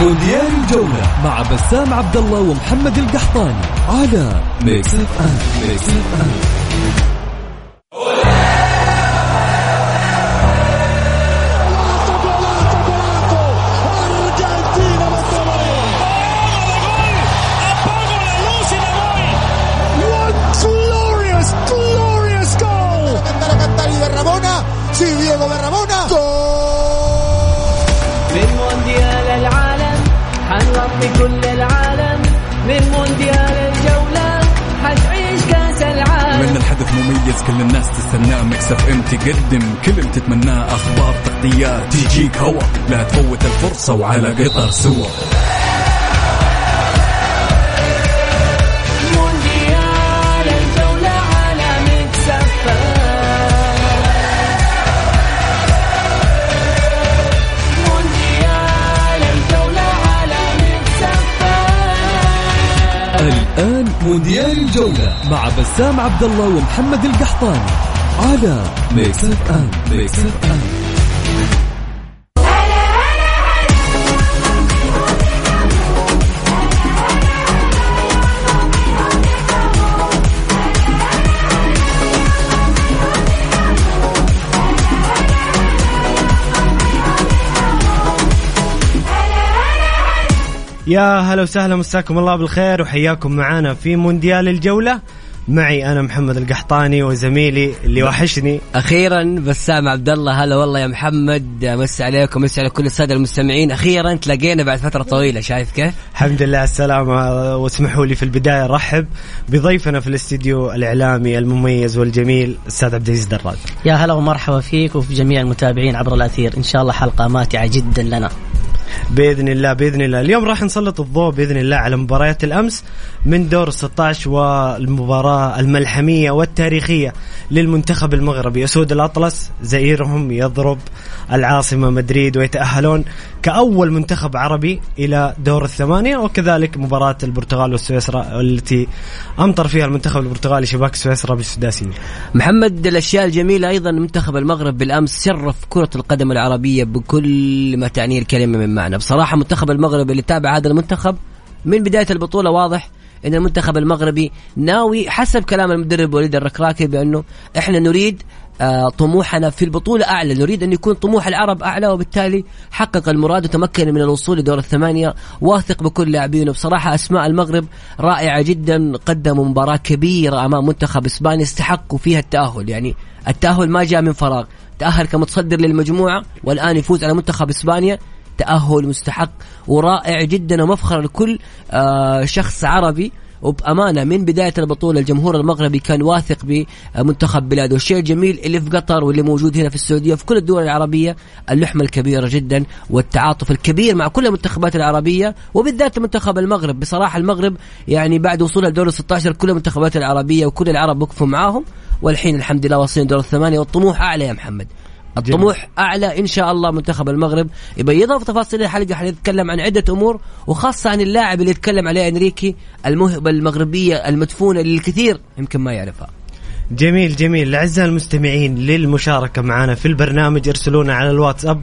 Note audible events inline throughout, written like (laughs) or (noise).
مونديال الجولة مع بسام عبد الله ومحمد القحطاني على Mix FM Mix FM مميز كل الناس تستناه. مكسف ام تقدم كل اللي تتمناه. أخبار تغطيات. تجيك هوا. لا تفوت الفرصة وعلى قطر سوا. مونديال الجولة مع بسام عبد الله ومحمد القحطاني على Mix FM Mix FM يا هلا وسهلا مساكم الله بالخير وحياكم معنا في مونديال الجولة. معي أنا محمد القحطاني وزميلي اللي وحشني. أخيرا بسام عبد الله هلا والله يا محمد مسي عليكم مسي على كل السادة المستمعين. أخيرا تلاقينا بعد فترة طويلة شايف كيف؟ الحمد لله على السلامة واسمحوا لي في البداية رحب بضيفنا في الاستديو الإعلامي المميز والجميل الأستاذ عبد العزيز دراج. يا هلا ومرحبا فيك وفي جميع المتابعين عبر الأثير. إن شاء الله حلقة ماتعة جدا لنا. بإذن الله بإذن الله. اليوم راح نسلط الضوء بإذن الله على مباريات الأمس من دور ال 16 والمباراة الملحمية والتاريخية للمنتخب المغربي. أسود الأطلس زئيرهم يضرب العاصمة مدريد ويتأهلون كأول منتخب عربي إلى دور الثمانية وكذلك مباراة البرتغال والسويسرا التي أمطر فيها المنتخب البرتغالي شباك سويسرا بالسداسية. محمد الأشياء الجميلة أيضا منتخب المغرب بالأمس شرف كرة القدم العربية بكل ما تعنيه الكلمة من معنى. بصراحة منتخب المغرب اللي تابع هذا المنتخب من بداية البطولة واضح إن المنتخب المغربي ناوي حسب كلام المدرب وليد الركراكي بأنه إحنا نريد آه، طموحنا في البطولة أعلى نريد أن يكون طموح العرب أعلى وبالتالي حقق المراد وتمكن من الوصول لدور الثمانية واثق بكل لاعبينه بصراحة أسماء المغرب رائعة جدا قدموا مباراة كبيرة أمام منتخب إسبانيا استحقوا فيها التأهل. يعني التأهل ما جاء من فراغ تأهل كمتصدر للمجموعة والآن يفوز على منتخب إسبانيا. تأهل مستحق ورائع جدا ومفخر لكل آه، شخص عربي. وبأمانة من بداية البطولة الجمهور المغربي كان واثق بمنتخب بلاده. والشيء الجميل اللي في قطر واللي موجود هنا في السعودية وفي كل الدول العربية اللحمة الكبيرة جدا والتعاطف الكبير مع كل المنتخبات العربية وبالذات منتخب المغرب. بصراحة المغرب يعني بعد وصولها لدور 16 كل المنتخبات العربية وكل العرب وقفوا معاهم والحين الحمد لله واصلين دور الثمانية والطموح أعلى يا محمد. الطموح أعلى إن شاء الله منتخب المغرب. يبقى يضاف تفاصيل الحلقة حنتكلم عن عدة أمور وخاصة عن اللاعب اللي يتكلم عليه إنريكي الموهبه المغربية المدفونة اللي الكثير يمكن ما يعرفها. جميل جميل. أعزائي المستمعين للمشاركة معنا في البرنامج ارسلونا على الواتساب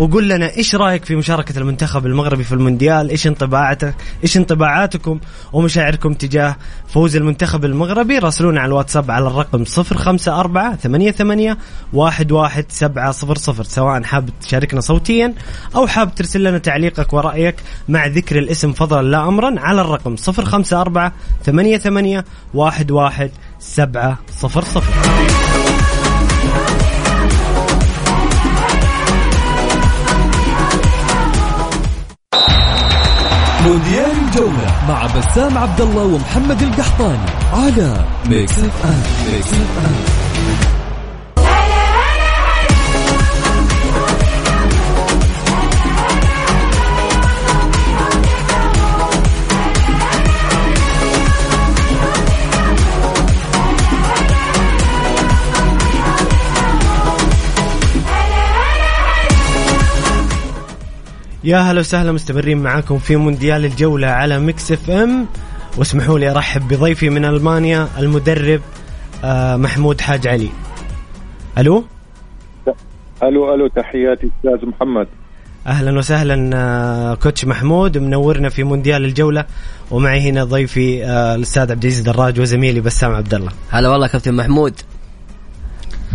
وقول لنا إيش رأيك في مشاركة المنتخب المغربي في المونديال؟ إيش انطباعاتك إيش انطباعاتكم ومشاعركم تجاه فوز المنتخب المغربي؟ راسلونا على الواتساب على الرقم 054 88 11700 سواء حاب تشاركنا صوتيا أو حاب ترسل لنا تعليقك ورأيك مع ذكر الاسم فضلا لا امرا على الرقم 054 88 11700 مونديال الجولة مع بسام عبد الله ومحمد القحطاني على Mix FM Mix FM يا هلا وسهلا مستمرين معاكم في مونديال الجولة على Mix FM. واسمحوا لي أرحب بضيفي من ألمانيا المدرب آه، محمود حاج علي. ألو؟ ألو ألو تحياتي أستاذ محمد. أهلا وسهلا آه، coach محمود منورنا في مونديال الجولة. ومعي هنا ضيفي آه، الأستاذ عبد العزيز دراج وزميلي بسام عبد الله. هلا والله كابتن محمود.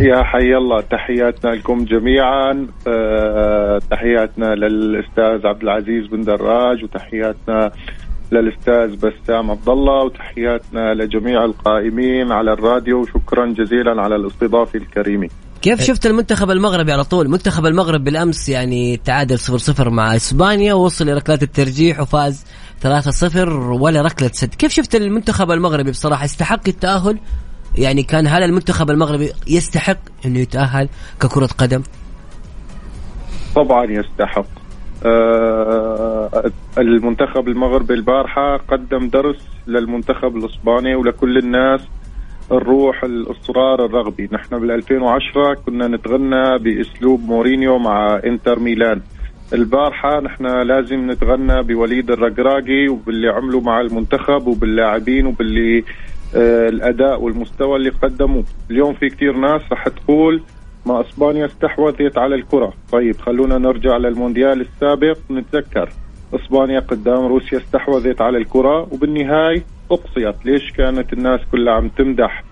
يا حي الله تحياتنا لكم جميعا. آه، تحياتنا للأستاذ عبد العزيز بن دراج وتحياتنا للأستاذ بسام عبد الله وتحياتنا لجميع القائمين على الراديو. وشكرا جزيلا على الاستضافة الكريمة. كيف شفت المنتخب المغربي على طول؟ منتخب المغرب بالأمس يعني تعادل 0-0 مع إسبانيا ووصل لركلات الترجيح وفاز 3-0 ولا ركلة سد. كيف شفت المنتخب المغربي بصراحة؟ يستحق التأهل يعني كان هل المنتخب المغربي يستحق إنه يتأهل ككرة قدم؟ طبعا يستحق. آه، المنتخب المغربي البارحة قدم درس للمنتخب الإسباني ولكل الناس الروح الإصرار الرغبي. نحن بال 2010 كنا نتغنى بأسلوب مورينيو مع إنتر ميلان. البارحة نحن لازم نتغنى بوليد الرقراقي وباللي عملوا مع المنتخب وباللاعبين وباللي آه الأداء والمستوى اللي قدموه. اليوم في كتير ناس رح تقول ما أسبانيا استحوذت على الكرة. طيب خلونا نرجع للمونديال السابق. نتذكر أسبانيا قدام روسيا استحوذت على الكرة وبالنهاية أقصيت. ليش كانت الناس كلها عم تمدح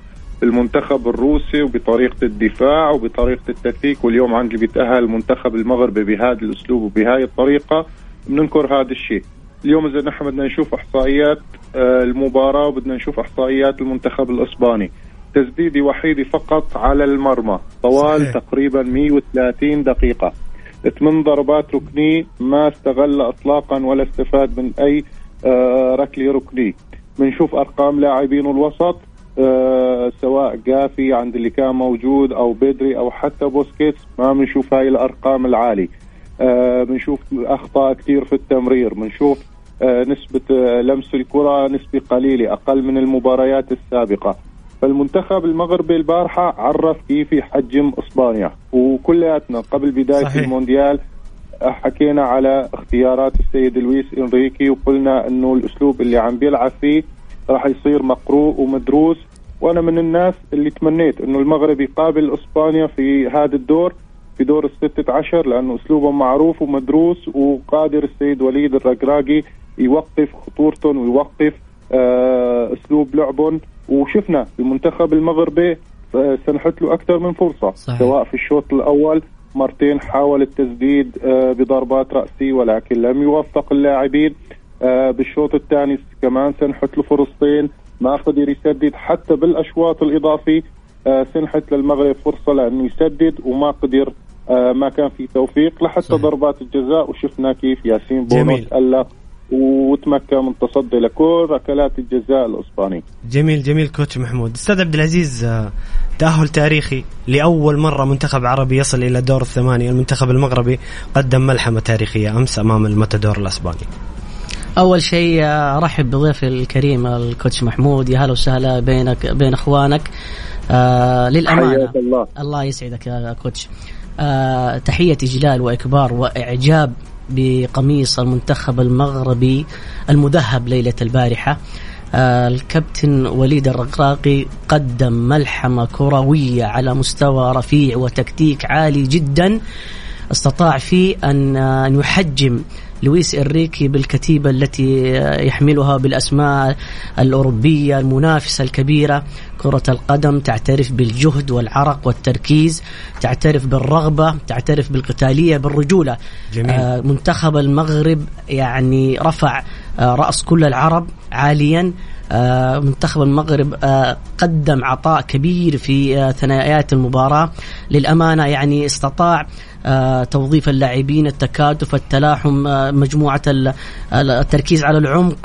المنتخب الروسي وبطريقة الدفاع وبطريقة التكتيك؟ واليوم عندي بيتأهل المنتخب المغربي بهذا الأسلوب وبهاي الطريقة. بننكر هذا الشيء. اليوم إذا نحن بدنا نشوف إحصائيات المباراة وبدنا نشوف إحصائيات المنتخب الإسباني. تسديدي وحيدي فقط على المرمى. طوال صحيح. تقريبا 130 دقيقة. ثمان ضربات ركنية ما استغل اطلاقا ولا استفاد من أي آه ركلي ركني. بنشوف أرقام لاعبين الوسط آه سواء جافي عند اللي كان موجود أو بدري أو حتى بوسكيتس ما بنشوف هاي الأرقام العالية. آه بنشوف أخطاء كثير في التمرير. بنشوف آه نسبة آه لمس الكرة نسبة قليلة أقل من المباريات السابقة. فالمنتخب المغربي البارحة عرف كيف يحجم إسبانيا. وكلياتنا قبل بداية صحيح. المونديال حكينا على اختيارات السيد لويس إنريكي وقلنا إنه الأسلوب اللي عم بيلعب فيه راح يصير مقروء ومدروس. وأنا من الناس اللي تمنيت إنه المغرب يقابل إسبانيا في هذا الدور في دور الستة عشر لأنه اسلوبهم معروف ومدروس وقادر السيد وليد الرقراقي يوقف خطورتهم ويوقف آه أسلوب لعبهم. وشفنا المنتخب المغربي آه، سنحت له أكثر من فرصة صحيح. سواء في الشوط الأول مرتين حاول التسديد آه، بضربات رأسية ولكن لم يوفق اللاعبين. بالشوط الثاني كمان سنحت له فرصتين ما قدر يسدد حتى بالأشواط الاضافي سنحت للمغرب فرصة لأنه يسدد وما قدر ما كان في توفيق لحتى صحيح. ضربات الجزاء. وشفنا كيف ياسين بونوس ألق وتمكن من التصدي لكل ركلات الجزاء الأسباني. جميل جميل كوتش محمود، أستاذ عبد العزيز آه، تأهل تاريخي لأول مرة منتخب عربي يصل إلى دور الثمانية، المنتخب المغربي قدم ملحمة تاريخية أمس أمام المتدور الأسباني. أول شيء آه، ارحب بضيفي الكريم الكوتش محمود يا هلا وسهلا بينك بين إخوانك آه للأمانة الله. الله يسعدك يا كوتش آه تحية إجلال وإكبار وإعجاب بقميص المنتخب المغربي المذهب ليلة البارحة. آه، الكابتن وليد الرقراقي قدم ملحمة كروية على مستوى رفيع وتكتيك عالي جدا. استطاع فيه أن آه، يحجم لويس إنريكي بالكتيبة التي يحملها بالأسماء الأوروبية المنافسة الكبيرة. كرة القدم تعترف بالجهد والعرق والتركيز تعترف بالرغبة تعترف بالقتالية بالرجولة. جميل. آه منتخب المغرب يعني رفع آه رأس كل العرب عاليا. منتخب المغرب آه قدم عطاء كبير في آه ثنائيات المباراة. للأمانة يعني استطاع آه، توظيف اللاعبين التكاتف التلاحم آه، مجموعة التركيز على العمق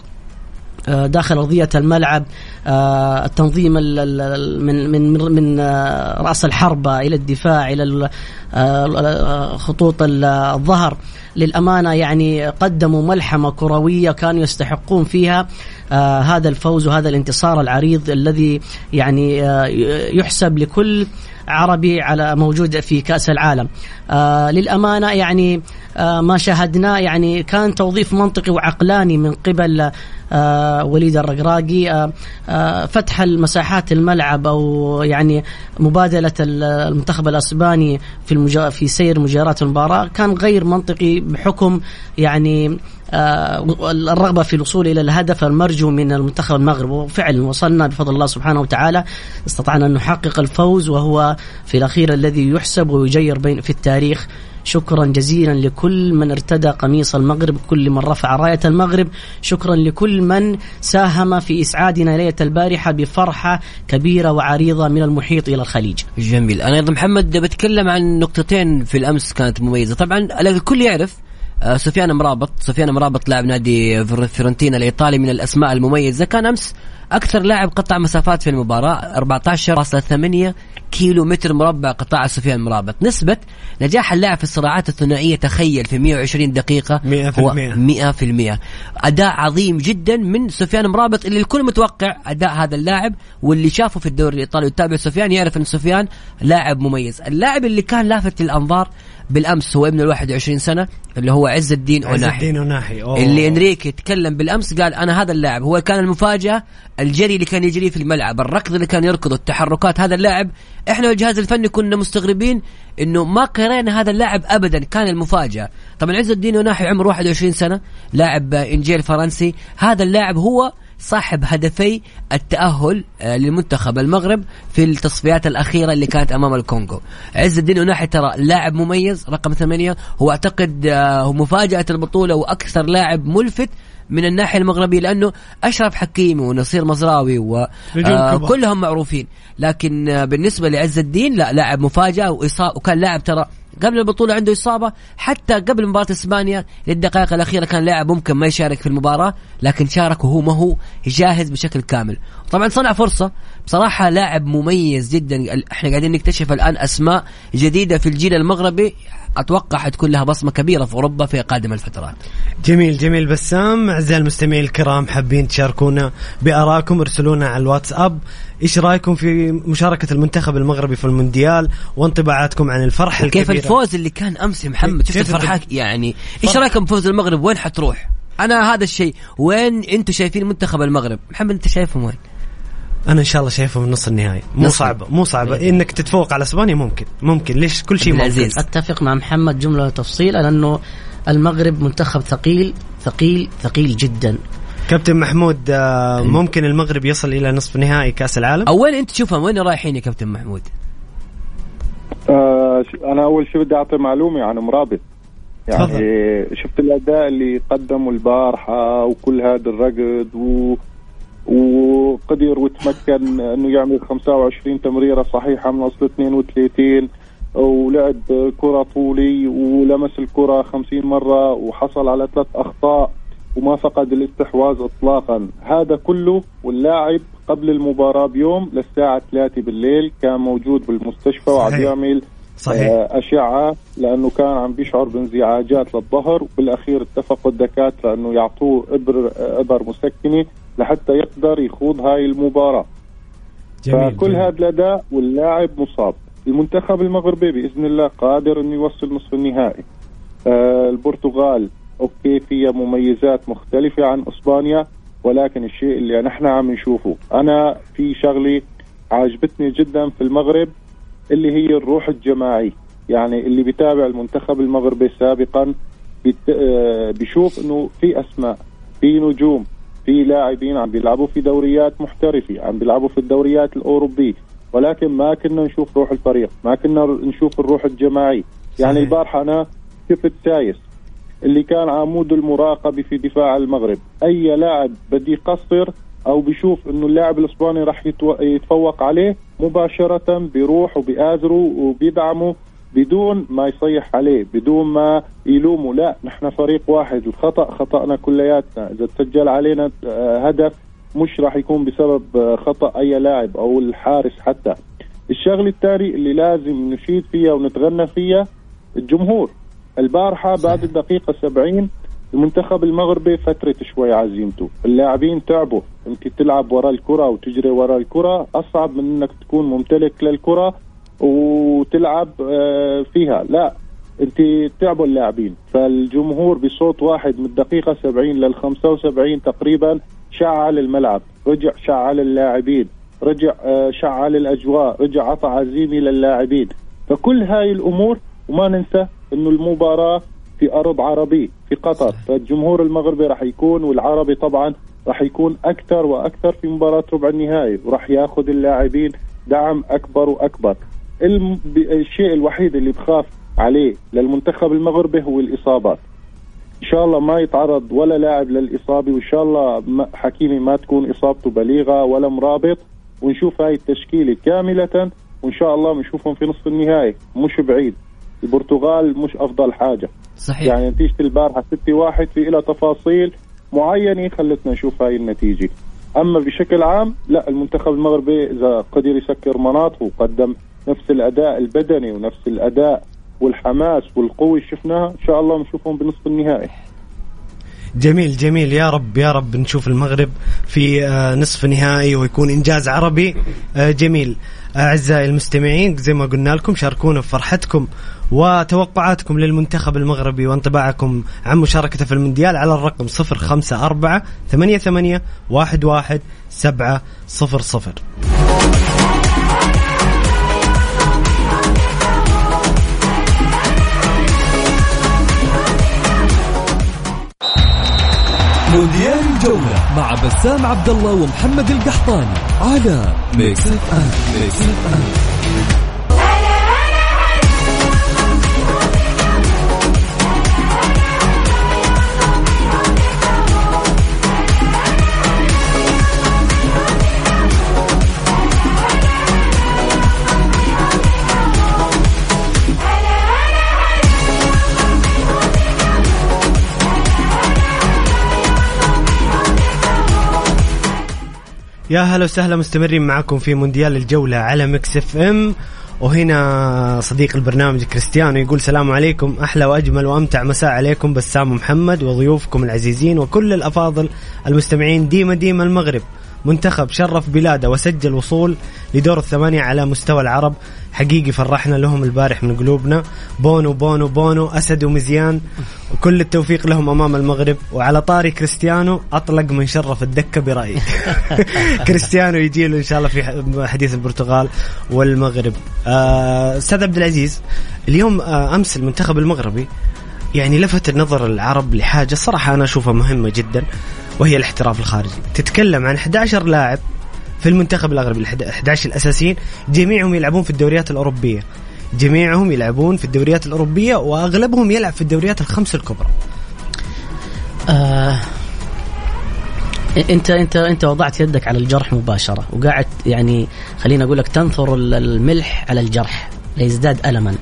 آه، داخل أرضية الملعب. التنظيم من من من رأس الحربه إلى الدفاع إلى خطوط الظهر. للأمانة يعني قدموا ملحمة كروية كانوا يستحقون فيها. هذا الفوز وهذا الانتصار العريض الذي يعني يحسب لكل عربي على موجود في كأس العالم. آه للأمانة يعني آه ما شاهدناه يعني كان توظيف منطقي وعقلاني من قبل آه وليد الرقراقي. آه آه فتح المساحات الملعب أو يعني مبادلة المنتخب الأسباني في في سير مجارات المباراة. كان غير منطقي بحكم يعني آه، الرغبة في الوصول إلى الهدف المرجو من المنتخب المغرب. وفعلا وصلنا بفضل الله سبحانه وتعالى استطعنا أن نحقق الفوز وهو في الأخير الذي يحسب ويجير بين في التاريخ. شكرا جزيلا لكل من ارتدى قميص المغرب كل من رفع راية المغرب. شكرا لكل من ساهم في إسعادنا ليلة البارحة بفرحة كبيرة وعريضة من المحيط إلى الخليج. جميل. أنا أيضا محمد بتكلم عن نقطتين في الأمس كانت مميزة. طبعا الكل يعرف آه، سفيان مرابط سفيان مرابط لاعب نادي فيورنتينا الإيطالي من الأسماء المميزة. كان أمس أكثر لاعب قطع مسافات في المباراة 14.8 كيلو متر مربع قطع سفيان مرابط. نسبة نجاح اللاعب في الصراعات الثنائية تخيل في 120 دقيقة 100% هو 100% أداء عظيم جدا من سفيان مرابط اللي الكل متوقع أداء هذا اللاعب واللي شافه في الدوري الإيطالي. ويتابع سفيان يعرف أن سفيان لاعب مميز. اللاعب اللي كان لافت للأنظار بالأمس هو ابن ال 21 سنة اللي هو عز الدين عز أوناحي. الدين وناحي أوه. اللي إنريكي تكلم بالأمس قال أنا هذا اللاعب هو كان المفاجأة الجري اللي كان يجري في الملعب الركض اللي كان يركضه التحركات هذا اللاعب إحنا والجهاز الفني كنا مستغربين إنه ما قرينا هذا اللاعب ابدا كان المفاجأة. طبعا عز الدين وناحي عمره 21 سنة لاعب إنجيل فرنسي هذا اللاعب هو صاحب هدفي التأهل آه، لمنتخب المغرب في التصفيات الأخيرة اللي كانت أمام الكونغو. عز الدين وناحي ترى لاعب مميز رقم ثمانية. هو أعتقد آه، مفاجأة البطولة وأكثر لاعب ملفت من الناحية المغربية لأنه أشرف حكيمي ونصير مزراوي وكلهم آه معروفين. لكن آه بالنسبة لعز الدين لا لاعب مفاجأة وكان لاعب ترى قبل البطولة عنده إصابة حتى قبل مباراة إسبانيا للدقائق الأخيرة كان لاعب ممكن ما يشارك في المباراة لكن شارك وهو ما هو جاهز بشكل كامل. طبعا صنع فرصة. بصراحة لاعب مميز جدا. إحنا قاعدين نكتشف الآن أسماء جديدة في الجيل المغربي. أتوقع حتكون لها بصمة كبيرة في أوروبا في قادم الفترات. جميل جميل بسام أعزائي المستمعين الكرام حابين تشاركونا بآرائكم ارسلونا على الواتساب إيش رأيكم في مشاركة المنتخب المغربي في المونديال وانطباعاتكم عن الفرحه الكبيرة كيف الفوز اللي كان أمس يا محمد شفت الفرحه يعني إيش رأيكم بفوز المغرب وين حتروح؟ أنا هذا الشيء وين أنتم شايفين منتخب المغرب؟ محمد أنت شايفهم وين؟ أنا إن شاء الله شايفه من نص النهائي مو صعبة مو صعبة. إيه. إنك تتفوق على أسبانيا ممكن ممكن. ليش كل شيء ممكن؟ أتفق مع محمد جملة تفصيلا لأنه المغرب منتخب ثقيل ثقيل ثقيل جدا. كابتن محمود آه، ممكن المغرب يصل إلى نصف نهائي كأس العالم؟ أو وين أنت تشوفهم وين رايحين يا كابتن محمود؟ آه أنا أول شيء بدي أعطي معلومة عن مرابط. يعني فضل. شفت الأداء اللي قدمه البارحة وكل هذا الرقد و وقدر وتمكن أنه يعمل 25 تمريرة صحيحة من أصل 32 ولعب كرة طولي ولمس الكرة 50 مرة وحصل على ثلاث أخطاء وما فقد الاستحواذ إطلاقا هذا كله واللاعب قبل المباراة بيوم للساعة 3 بالليل كان موجود بالمستشفى وعم يعمل صحيح. آه، أشعة لأنه كان عم بيشعر بانزعاجات للظهر وبالأخير اتفقوا الدكاترة أنه يعطوه إبر, إبر مسكنة لحتى يقدر يخوض هاي المباراة. جميل فكل هذا الأداء واللاعب مصاب. المنتخب المغربي بإذن الله قادر أنه يوصل نصف النهائي. آه البرتغال أوكي فيها مميزات مختلفة عن إسبانيا ولكن الشيء اللي نحن عم نشوفه أنا في شغلة عجبتني جدا في المغرب اللي هي الروح الجماعي. يعني اللي بيتابع المنتخب المغربي سابقا آه، بيشوف إنه في أسماء في نجوم في لاعبين عم بيلعبوا في دوريات محترفة عم بيلعبوا في الدوريات الأوروبية. ولكن ما كنا نشوف روح الفريق ما كنا نشوف الروح الجماعي يعني البارحة أنا شفت سايس اللي كان عمود المراقبة في دفاع المغرب. أي لاعب بدي يقصر أو بيشوف إنه اللاعب الأسباني راح يتفوق عليه مباشرة بيروح وبيآزره وبيدعمه. بدون ما يصيح عليه بدون ما يلومه. لا نحن فريق واحد الخطأ خطأنا كلياتنا. إذا تسجل علينا آه، هدف مش راح يكون بسبب آه، خطأ أي لاعب أو الحارس حتى. الشغله الثاني اللي لازم نشيد فيها ونتغنى فيها الجمهور. البارحة بعد الدقيقة 70 المنتخب المغربي فترة شوي عزيمته. اللاعبين تعبوا. انت تلعب وراء الكرة وتجري وراء الكرة. أصعب من إنك تكون ممتلك للكرة. وتلعب آه، فيها. لا انت تعبوا اللاعبين. فالجمهور بصوت واحد من الدقيقة 70 لل 75 تقريبا شعل الملعب. رجع شعل اللاعبين. رجع آه، شعل الأجواء. رجع عطى عزيمه للاعبين. فكل هاي الأمور وما ننسى إنه المباراة في أرض عربي في قطر. فالجمهور المغربي راح يكون والعربي طبعا راح يكون أكثر وأكثر في مباراة ربع النهائي. وراح ياخذ اللاعبين دعم أكبر وأكبر. الشيء الوحيد اللي بخاف عليه للمنتخب المغربي هو الإصابات. إن شاء الله ما يتعرض ولا لاعب للإصابة وإن شاء الله حكيمي ما تكون إصابته بليغة ولا مرابط. ونشوف هاي التشكيلة كاملة وإن شاء الله بنشوفهم في نصف النهائي. مش بعيد. البرتغال مش أفضل حاجة. صحيح. يعني نتيجة البارحة 6 1 في لها تفاصيل معينة خلتنا نشوف هاي النتيجة. أما بشكل عام لا المنتخب المغربي إذا قدر يسكر مناطه وقدم نفس الأداء البدني ونفس الأداء والحماس والقوة اللي شفناها إن شاء الله نشوفهم بنصف النهائي. جميل جميل. يا رب يا رب نشوف المغرب في آه، نصف نهائي ويكون إنجاز عربي. آه، جميل. أعزائي المستمعين زي ما قلنا لكم شاركونا في فرحتكم وتوقعاتكم للمنتخب المغربي وانطباعكم عن مشاركته في المونديال على الرقم 054 88 11 700 مونديال الجولة مع بسام عبد الله ومحمد القحطاني على Mix FM Mix FM يا هلا وسهلا مستمرين معكم في مونديال الجولة على Mix FM. وهنا صديق البرنامج كريستيانو يقول سلام عليكم. أحلى وأجمل وأمتع مساء عليكم بسام محمد وضيوفكم العزيزين وكل الأفاضل المستمعين ديما ديما المغرب. منتخب شرف بلاده وسجل وصول لدور الثمانية على مستوى العرب. حقيقي فرحنا لهم البارح من قلوبنا. بونو بونو بونو أسد ومزيان. وكل التوفيق لهم أمام المغرب. وعلى طاري كريستيانو أطلق من شرف الدكة برأيي (laughs) كريستيانو يجي له إن شاء الله في حديث البرتغال والمغرب. آه، أستاذ عبد العزيز اليوم آه، أمس المنتخب المغربي يعني لفت النظر العرب لحاجة صراحة أنا أشوفها مهمة جدا وهي الاحتراف الخارجي. تتكلم عن 11 لاعب في المنتخب المغربي ال 11 الأساسيين. جميعهم يلعبون في الدوريات الأوروبية. جميعهم يلعبون في الدوريات الأوروبية وأغلبهم يلعب في الدوريات الخمس الكبرى. آه انت انت انت وضعت يدك على الجرح مباشرة وقاعد يعني خليني أقول لك تنثر الملح على الجرح ليزداد ألما.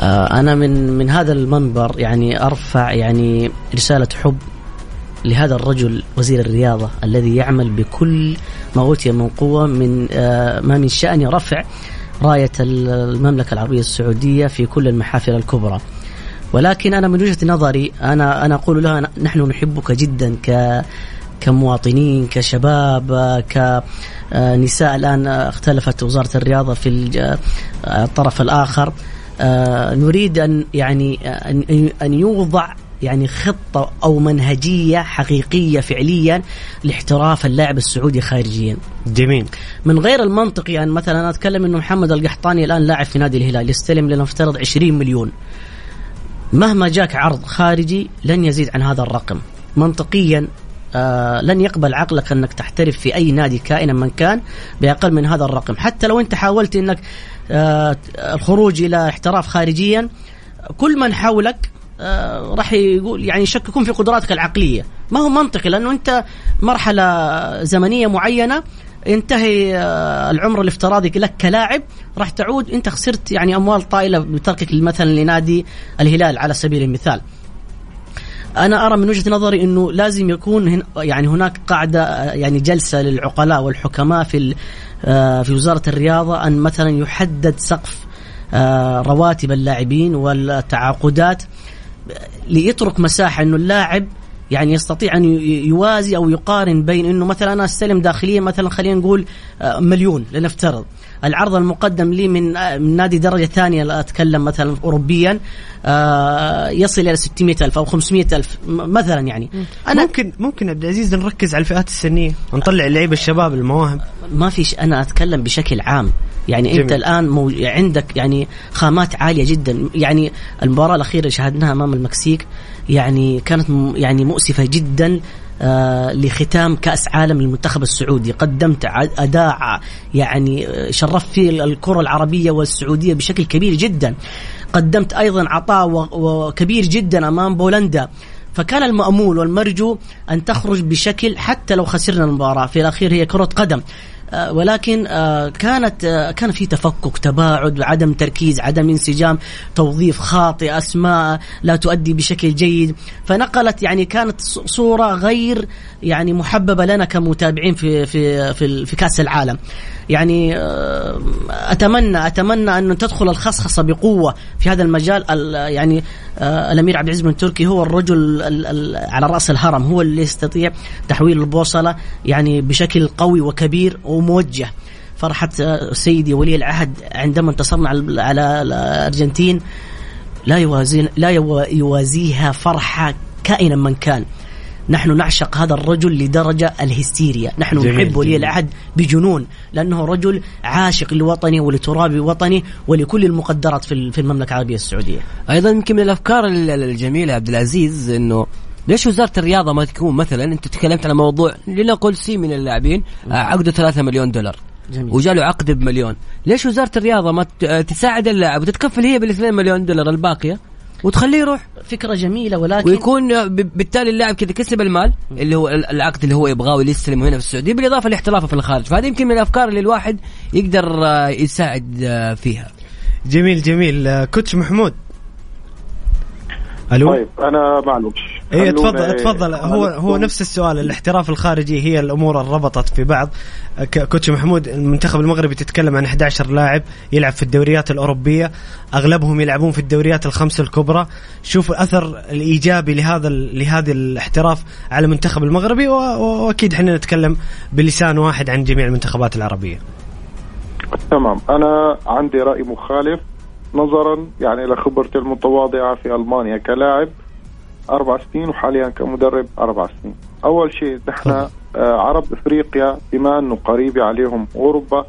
آه أنا من من هذا المنبر يعني أرفع يعني رسالة حب لهذا الرجل وزير الرياضة الذي يعمل بكل ما أوتي من قوة من آه، ما من شأن رفع راية المملكة العربية السعودية في كل المحافل الكبرى. ولكن أنا من وجهة نظري أنا أنا أقول لها نحن نحبك جدا ك كمواطنين كشباب كنساء الآن اختلفت وزارة الرياضة في الطرف الآخر. آه، نريد أن يعني أن يوضع يعني خطة أو منهجية حقيقية فعليا لاحتراف اللاعب السعودي خارجيا. جميل. من غير المنطقي يعني مثلا أنا أتكلم أنه محمد القحطاني الآن لاعب في نادي الهلال يستلم لنفترض 20 مليون. مهما جاك عرض خارجي لن يزيد عن هذا الرقم. منطقيا آه لن يقبل عقلك أنك تحترف في أي نادي كائنا من كان بأقل من هذا الرقم. حتى لو أنت حاولت إنك آه الخروج إلى احتراف خارجيا كل من حولك راح يقول يعني يشككون في قدراتك العقلية. ما هو منطقي لأنه أنت مرحلة زمنية معينة ينتهي آه، العمر الافتراضي لك كلاعب راح تعود أنت خسرت يعني أموال طائلة بتركك مثلا لنادي الهلال على سبيل المثال. أنا أرى من وجهة نظري أنه لازم يكون هن يعني هناك قاعدة آه، يعني جلسة للعقلاء والحكماء في في وزارة الرياضة أن مثلا يحدد سقف رواتب اللاعبين والتعاقدات. ليترك مساحة إنه اللاعب يعني يستطيع أن يوازي أو يقارن بين إنه مثلا أنا أستلم داخليا مثلا خلينا نقول آه، مليون لنفترض. العرض المقدم لي من من نادي درجة ثانية أتكلم مثلا اوروبيا آه، يصل إلى 600 ألف أو 500 ألف مثلا يعني أنا ممكن ممكن عبد العزيز نركز على الفئات السنية ونطلع اللعيبه الشباب المواهب ما فيش أنا أتكلم بشكل عام يعني جميل. انت الآن مو... عندك يعني خامات عالية جدا يعني المباراة الأخيرة اللي شاهدناها أمام المكسيك يعني كانت. يعني مؤسفة جدا آه لختام كأس عالم للمنتخب السعودي. قدمت أداء يعني آه، شرفت فيه الكرة العربية والسعودية بشكل كبير جدا. قدمت أيضا عطاء كبير جدا أمام بولندا. فكان المأمول والمرجو أن تخرج بشكل حتى لو خسرنا المباراة. في الأخير هي كرة قدم. آه، ولكن آه، كانت آه، كان في تفكك تباعد عدم تركيز عدم انسجام توظيف خاطئ أسماء لا تؤدي بشكل جيد. فنقلت يعني كانت صورة غير يعني محببة لنا كمتابعين في في في, في كأس العالم. يعني أتمنى أتمنى أن تدخل الخصخصة بقوة في هذا المجال يعني الأمير عبد العزيز بن تركي هو الرجل على رأس الهرم هو اللي يستطيع تحويل البوصلة يعني بشكل قوي وكبير وموجه. فرحة سيدي ولي العهد عندما انتصرنا على الأرجنتين لا يوازي لا يوازيها فرحة كائنا من كان. نحن نعشق هذا الرجل لدرجة الهستيريا. نحن نحب ولي العهد بجنون لأنه رجل عاشق لوطني ولتراب وطني ولكل المقدرات في المملكة العربية السعودية. أيضا يمكن من الأفكار الجميلة عبد العزيز أنه ليش وزارة الرياضة ما تكون مثلا أنت تكلمت على موضوع لنقل سي من اللاعبين آه، عقده 3 مليون دولار. جميل. وجاله عقد بمليون. ليش وزارة الرياضة ما تساعد اللاعب وتتكفل هي بال 2 مليون دولار الباقية؟ وتخليه يروح فكرة جميلة ولكن ويكون بالتالي اللاعب كذا كسب المال اللي هو العقد اللي هو يبغاه واللي يستلمه هنا في السعودية بالإضافة لاحترافه في الخارج. فهذه يمكن من الأفكار اللي الواحد يقدر آه، يساعد آه، فيها. جميل جميل. كوتش محمود. ألو؟ طيب أنا معلوش اي تفضل تفضل. هو هو نفس السؤال الاحتراف الخارجي هي الأمور اللي ربطت في بعض. كوتش محمود المنتخب المغربي تتكلم عن 11 لاعب يلعب في الدوريات الأوروبية. أغلبهم يلعبون في الدوريات الخمس الكبرى. شوف الاثر الإيجابي لهذا لهذا الاحتراف على المنتخب المغربي وأكيد إحنا نتكلم بلسان واحد عن جميع المنتخبات العربية. تمام. أنا عندي رأي مخالف نظرا يعني لخبرتي المتواضعة في ألمانيا كلاعب. أربع سنين وحاليا كمدرب أربع سنين. أول شيء نحن آه، عرب إفريقيا بما أنه قريبة عليهم أوروبا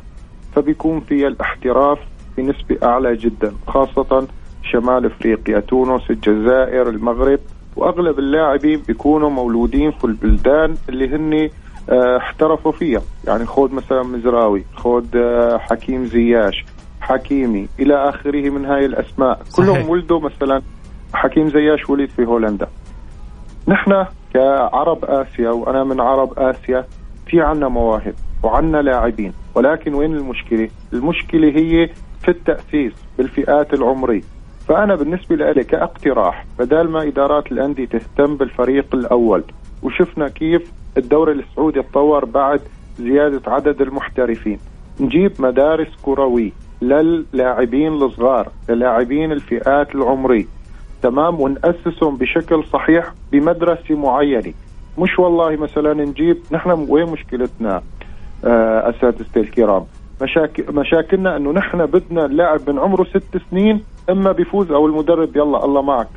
فبيكون في الاحتراف بنسبة أعلى جدا خاصة شمال إفريقيا تونس الجزائر المغرب. وأغلب اللاعبين بيكونوا مولودين في البلدان اللي هن آه، احترفوا فيها. يعني خود مثلا مزراوي خود آه، حكيم زياش حكيمي إلى آخره من هاي الأسماء. صحيح. كلهم ولدوا مثلا حكيم زياش ولد في هولندا. نحن كعرب آسيا وأنا من عرب آسيا في عنا مواهب وعنا لاعبين. ولكن وين المشكلة؟ المشكلة هي في التأسيس بالفئات العمرية. فأنا بالنسبة لي كاقتراح بدل ما إدارات الأندية تهتم بالفريق الأول وشفنا كيف الدوري السعودي تطور بعد زيادة عدد المحترفين نجيب مدارس كروية للاعبين الصغار للاعبين الفئات العمرية. تمام ونأسسهم بشكل صحيح بمدرسة معينة. مش والله مثلا نجيب نحن وين مشكلتنا آه أساتذتي الكرام؟ مشاكل مشاكلنا إنه نحن بدنا اللاعب من عمره ست سنين إما بيفوز أو المدرب يلا الله معك.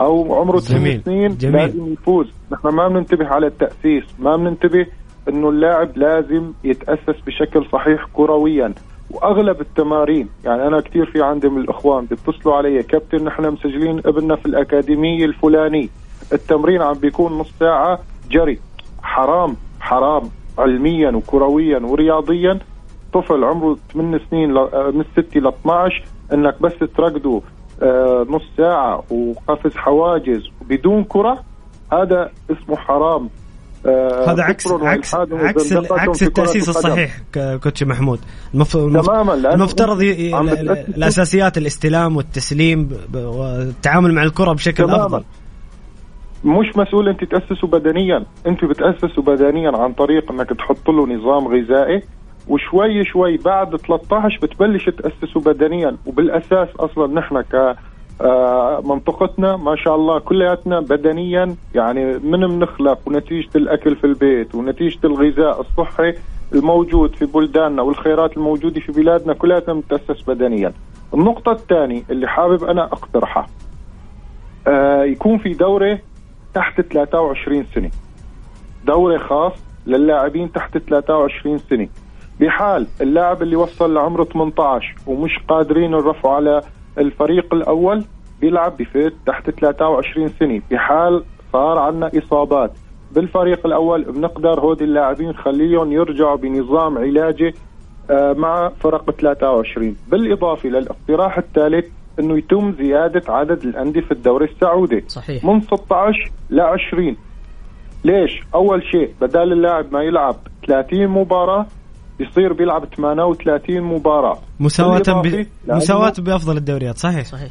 أو عمره ثمان سنين جميل. لازم يفوز. نحن ما بننتبه على التأسيس ما بننتبه إنه اللاعب لازم يتأسس بشكل صحيح كرويا. وأغلب التمارين. يعني أنا كثير في عندي من الإخوان بيتصلوا علي كابتن نحن مسجلين ابننا في الأكاديمية الفلاني التمرين عم بيكون نص ساعة جري. حرام حرام. علميا وكرويا ورياضيا. طفل عمره 8 سنين من 6 ل 12 إنك بس ترقده آه، نص ساعة وقفز حواجز بدون كرة هذا اسمه حرام. آه، هذا عكس عكس عكس عكس التأسيس الصحيح كوتش محمود. تماما المفترض الأساسيات الاستلام والتسليم والتعامل مع الكرة بشكل تماماً. افضل مش مسؤول أنت تأسسه بدنيا. أنت بتأسسه بدنيا عن طريق أنك تحط له نظام غذائي. وشوي شوي بعد 13 بتبلش تأسسه بدنيا. وبالأساس أصلا نحن ك آه، منطقتنا ما شاء الله كلياتنا بدنيا يعني من بنخلق ونتيجة الأكل في البيت ونتيجة الغذاء الصحي الموجود في بلداننا والخيرات الموجودة في بلادنا كلها نتاسس بدنيا. النقطة الثانية اللي حابب أنا أقترحها آه يكون في دورة تحت 23 سنة. دورة خاص للاعبين تحت 23 سنة. بحال اللاعب اللي وصل لعمره 18 ومش قادرين الرفع على الفريق الأول بيلعب بفيت تحت 23 سنة. بحال صار عندنا إصابات. بالفريق الأول بنقدر هودي اللاعبين خليهم يرجعوا بنظام علاجي آه، مع فرق 23 بالإضافة للاقتراح الثالث إنه يتم زيادة عدد الأندية في الدوري السعودي. صحيح. من 16 ل 20 ليش؟ أول شيء بدال اللاعب ما يلعب 30 مباراة يصير بيلعب 38 مباراة. ب... لأنه- مساواة بأفضل الدوريات صحيح. صحيح.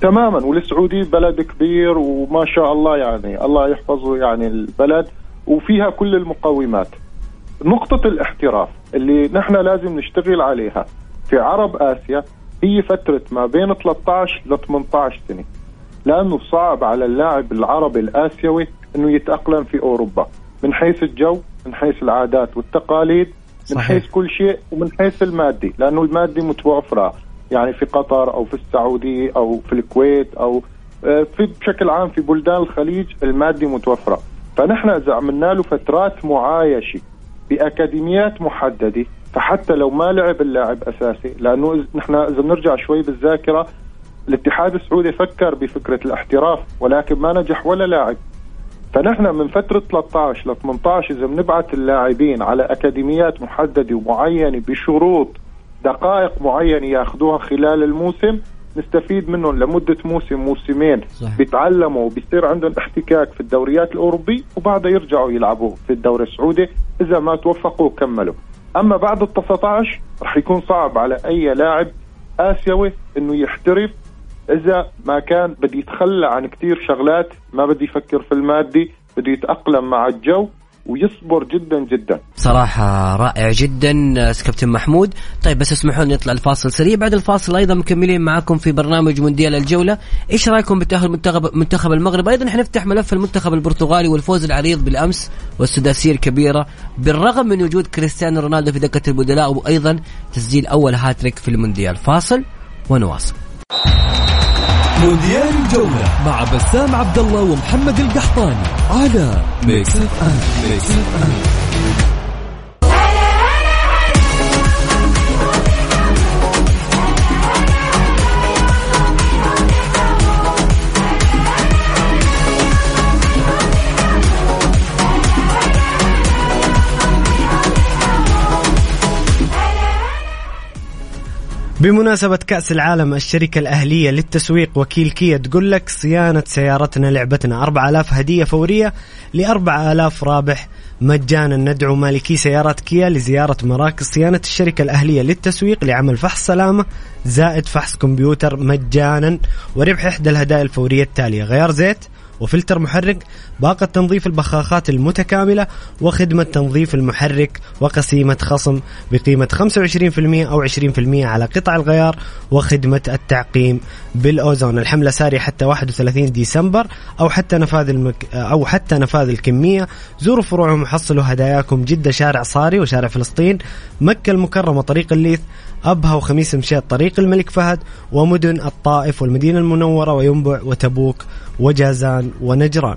تماما والسعوديه بلد كبير وما شاء الله يعني الله يحفظه يعني البلد وفيها كل المقومات. نقطة الاحتراف اللي نحن لازم نشتغل عليها في عرب آسيا هي فترة ما بين 13 ل 18 سنة. لأنه صعب على اللاعب العربي الآسيوي أنه يتأقلم في أوروبا من حيث الجو من حيث العادات والتقاليد. من صحيح. حيث كل شيء ومن حيث المادي لأنه المادي متوفرة يعني في قطر أو في السعودية أو في الكويت أو آه، في بشكل عام في بلدان الخليج المادي متوفرة فنحن إذا عملنا له فترات معايشة بأكاديميات محددة فحتى لو ما لعب اللاعب أساسي لأنه إذ- نحن إذا بنرجع شوي بالذاكرة الاتحاد السعودي فكر بفكرة الاحتراف ولكن ما نجح ولا لاعب فنحن من فترة 13 ل 18 إذا بنبعث اللاعبين على أكاديميات محددة ومعينة بشروط دقائق معينة ياخذوها خلال الموسم نستفيد منهم لمدة موسم موسمين صح. بيتعلموا وبيصير عندهم احتكاك في الدوريات الأوروبية وبعدها يرجعوا يلعبوا في الدوري السعودي إذا ما توفقوا وكملوا أما بعد ال 19 رح يكون صعب على أي لاعب آسيوي إنه يحترف إذا ما كان بده يتخلى عن كثير شغلات ما بده يفكر في المادي بده يتأقلم مع الجو ويصبر جدا جدا. صراحة رائع جدا كابتن محمود. طيب بس اسمحوا لي نطلع الفاصل سريع. بعد الفاصل أيضا مكملين معاكم في برنامج مونديال الجولة. إيش رأيكم بتأهل منتخب منتخب المغرب؟ أيضا حنفتح ملف المنتخب البرتغالي والفوز العريض بالأمس والسداسية الكبيرة بالرغم من وجود كريستيانو رونالدو في دكة البدلاء وأيضا تسجيل أول هاتريك في المونديال. فاصل ونواصل. مونديال الجولة مع بسام عبد الله ومحمد القحطاني على Mix FM Mix FM بمناسبة كأس العالم الشركة الأهلية للتسويق وكيل كيا تقول لك صيانة سيارتنا لعبتنا. 4000 هدية فورية ل 4000 رابح مجانا. ندعو مالكي سيارات كيا لزيارة مراكز صيانة الشركة الأهلية للتسويق لعمل فحص سلامة زائد فحص كمبيوتر مجانا. وربح إحدى الهدايا الفورية التالية. غيار زيت وفلتر محرك باقة تنظيف البخاخات المتكاملة وخدمة تنظيف المحرك وقسيمة خصم بقيمة 25% أو 20% على قطع الغيار وخدمة التعقيم بالأوزون. الحملة سارية حتى 31 ديسمبر أو حتى نفاذ المك... أو حتى نفاذ الكمية. زوروا فروعهم وحصلوا هداياكم. جدة شارع صاري وشارع فلسطين مكة المكرمة طريق الليث. أبها وخميس مشيط طريق الملك فهد ومدن الطائف والمدينة المنورة وينبع وتبوك وجازان ونجران.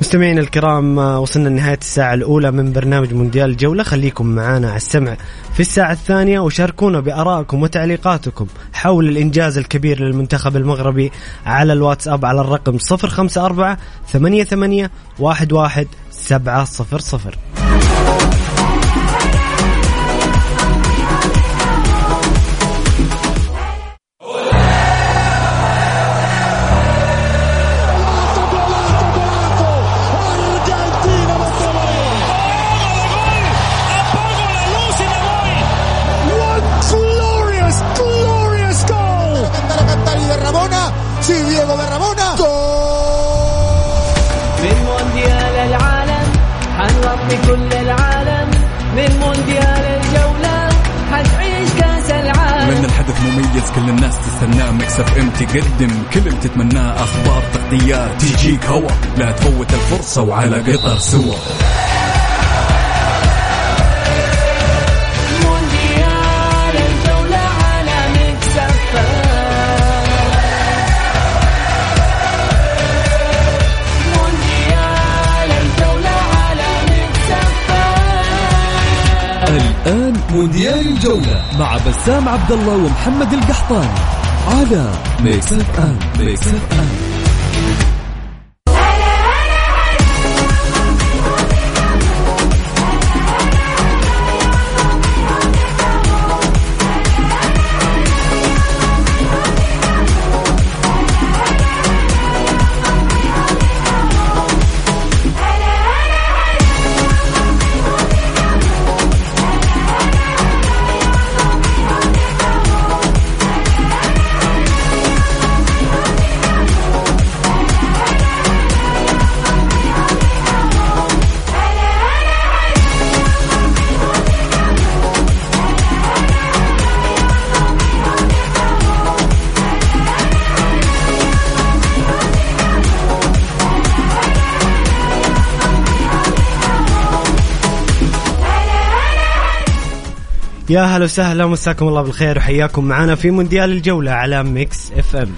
مستمعينا الكرام وصلنا لنهاية الساعة الأولى من برنامج مونديال الجولة. خليكم معنا على السمع في الساعة الثانية وشاركونا بآرائكم وتعليقاتكم حول الإنجاز الكبير للمنتخب المغربي على الواتساب على الرقم 054 88 11 سبعة صفر صفر. كل الناس تستناه مكسف ام تقدم. كل اللي تتمناه أخبار تغطيات تجيك هوا. لا تفوت الفرصة وعلى قطر سوا. الآن مونديال الجولة مع بسام عبد الله ومحمد القحطاني على Mix FM Mix FM يا هلا وسهلا مساكم الله بالخير وحياكم معنا في مونديال الجولة على Mix FM.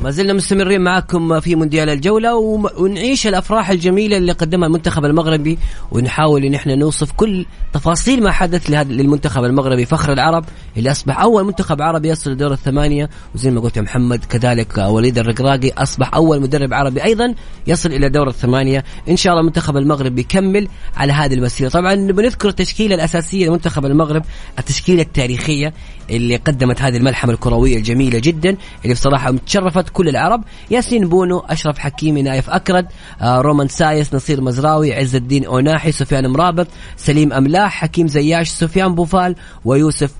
ما زلنا مستمرين معكم في مونديال الجولة ونعيش الأفراح الجميلة اللي قدمها المنتخب المغربي ونحاول إن إحنا نوصف كل تفاصيل ما حدث لهذا للمنتخب المغربي. فخر العرب اللي أصبح أول منتخب عربي يصل لدور الثمانية وزي ما قلت يا محمد كذلك وليد الرقراقي أصبح أول مدرب عربي أيضا يصل إلى دور الثمانية. إن شاء الله المنتخب المغربي يكمل على هذه المسيرة. طبعا بنذكر التشكيلة الأساسية لمنتخب المغرب التشكيلة التاريخية اللي قدمت هذه الملحمة الكروية الجميلة جدا اللي بصراحة متشرفت كل العرب. ياسين بونو أشرف حكيمي نايف أكرد آه، رومان سايس نصير مزراوي عز الدين أوناحي سفيان مرابط سليم أملاح حكيم زياش سفيان بوفال ويوسف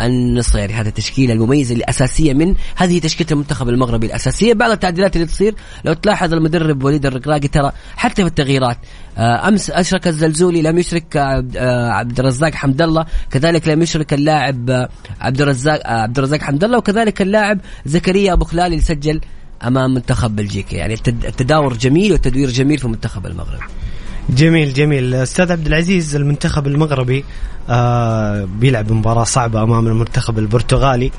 النصيري هذا التشكيلة المميزة الأساسية من هذه تشكيلة المنتخب المغربي الأساسية. بعض التعديلات اللي تصير لو تلاحظ المدرب وليد الركراقي ترى حتى في التغييرات آه، أمس أشرك الزلزولي لم يشرك آه، عبد الرزاق حمد الله كذلك لم يشرك اللاعب آه، عبد الرزاق عبد الرزاق حمد الله وكذلك اللاعب زكريا أبو خلال اللي سجل أمام منتخب بلجيكا. يعني التد- التداور جميل والتدوير جميل في منتخب المغرب. جميل جميل. أستاذ عبد العزيز المنتخب المغربي آه بيلعب مباراة صعبة أمام المنتخب البرتغالي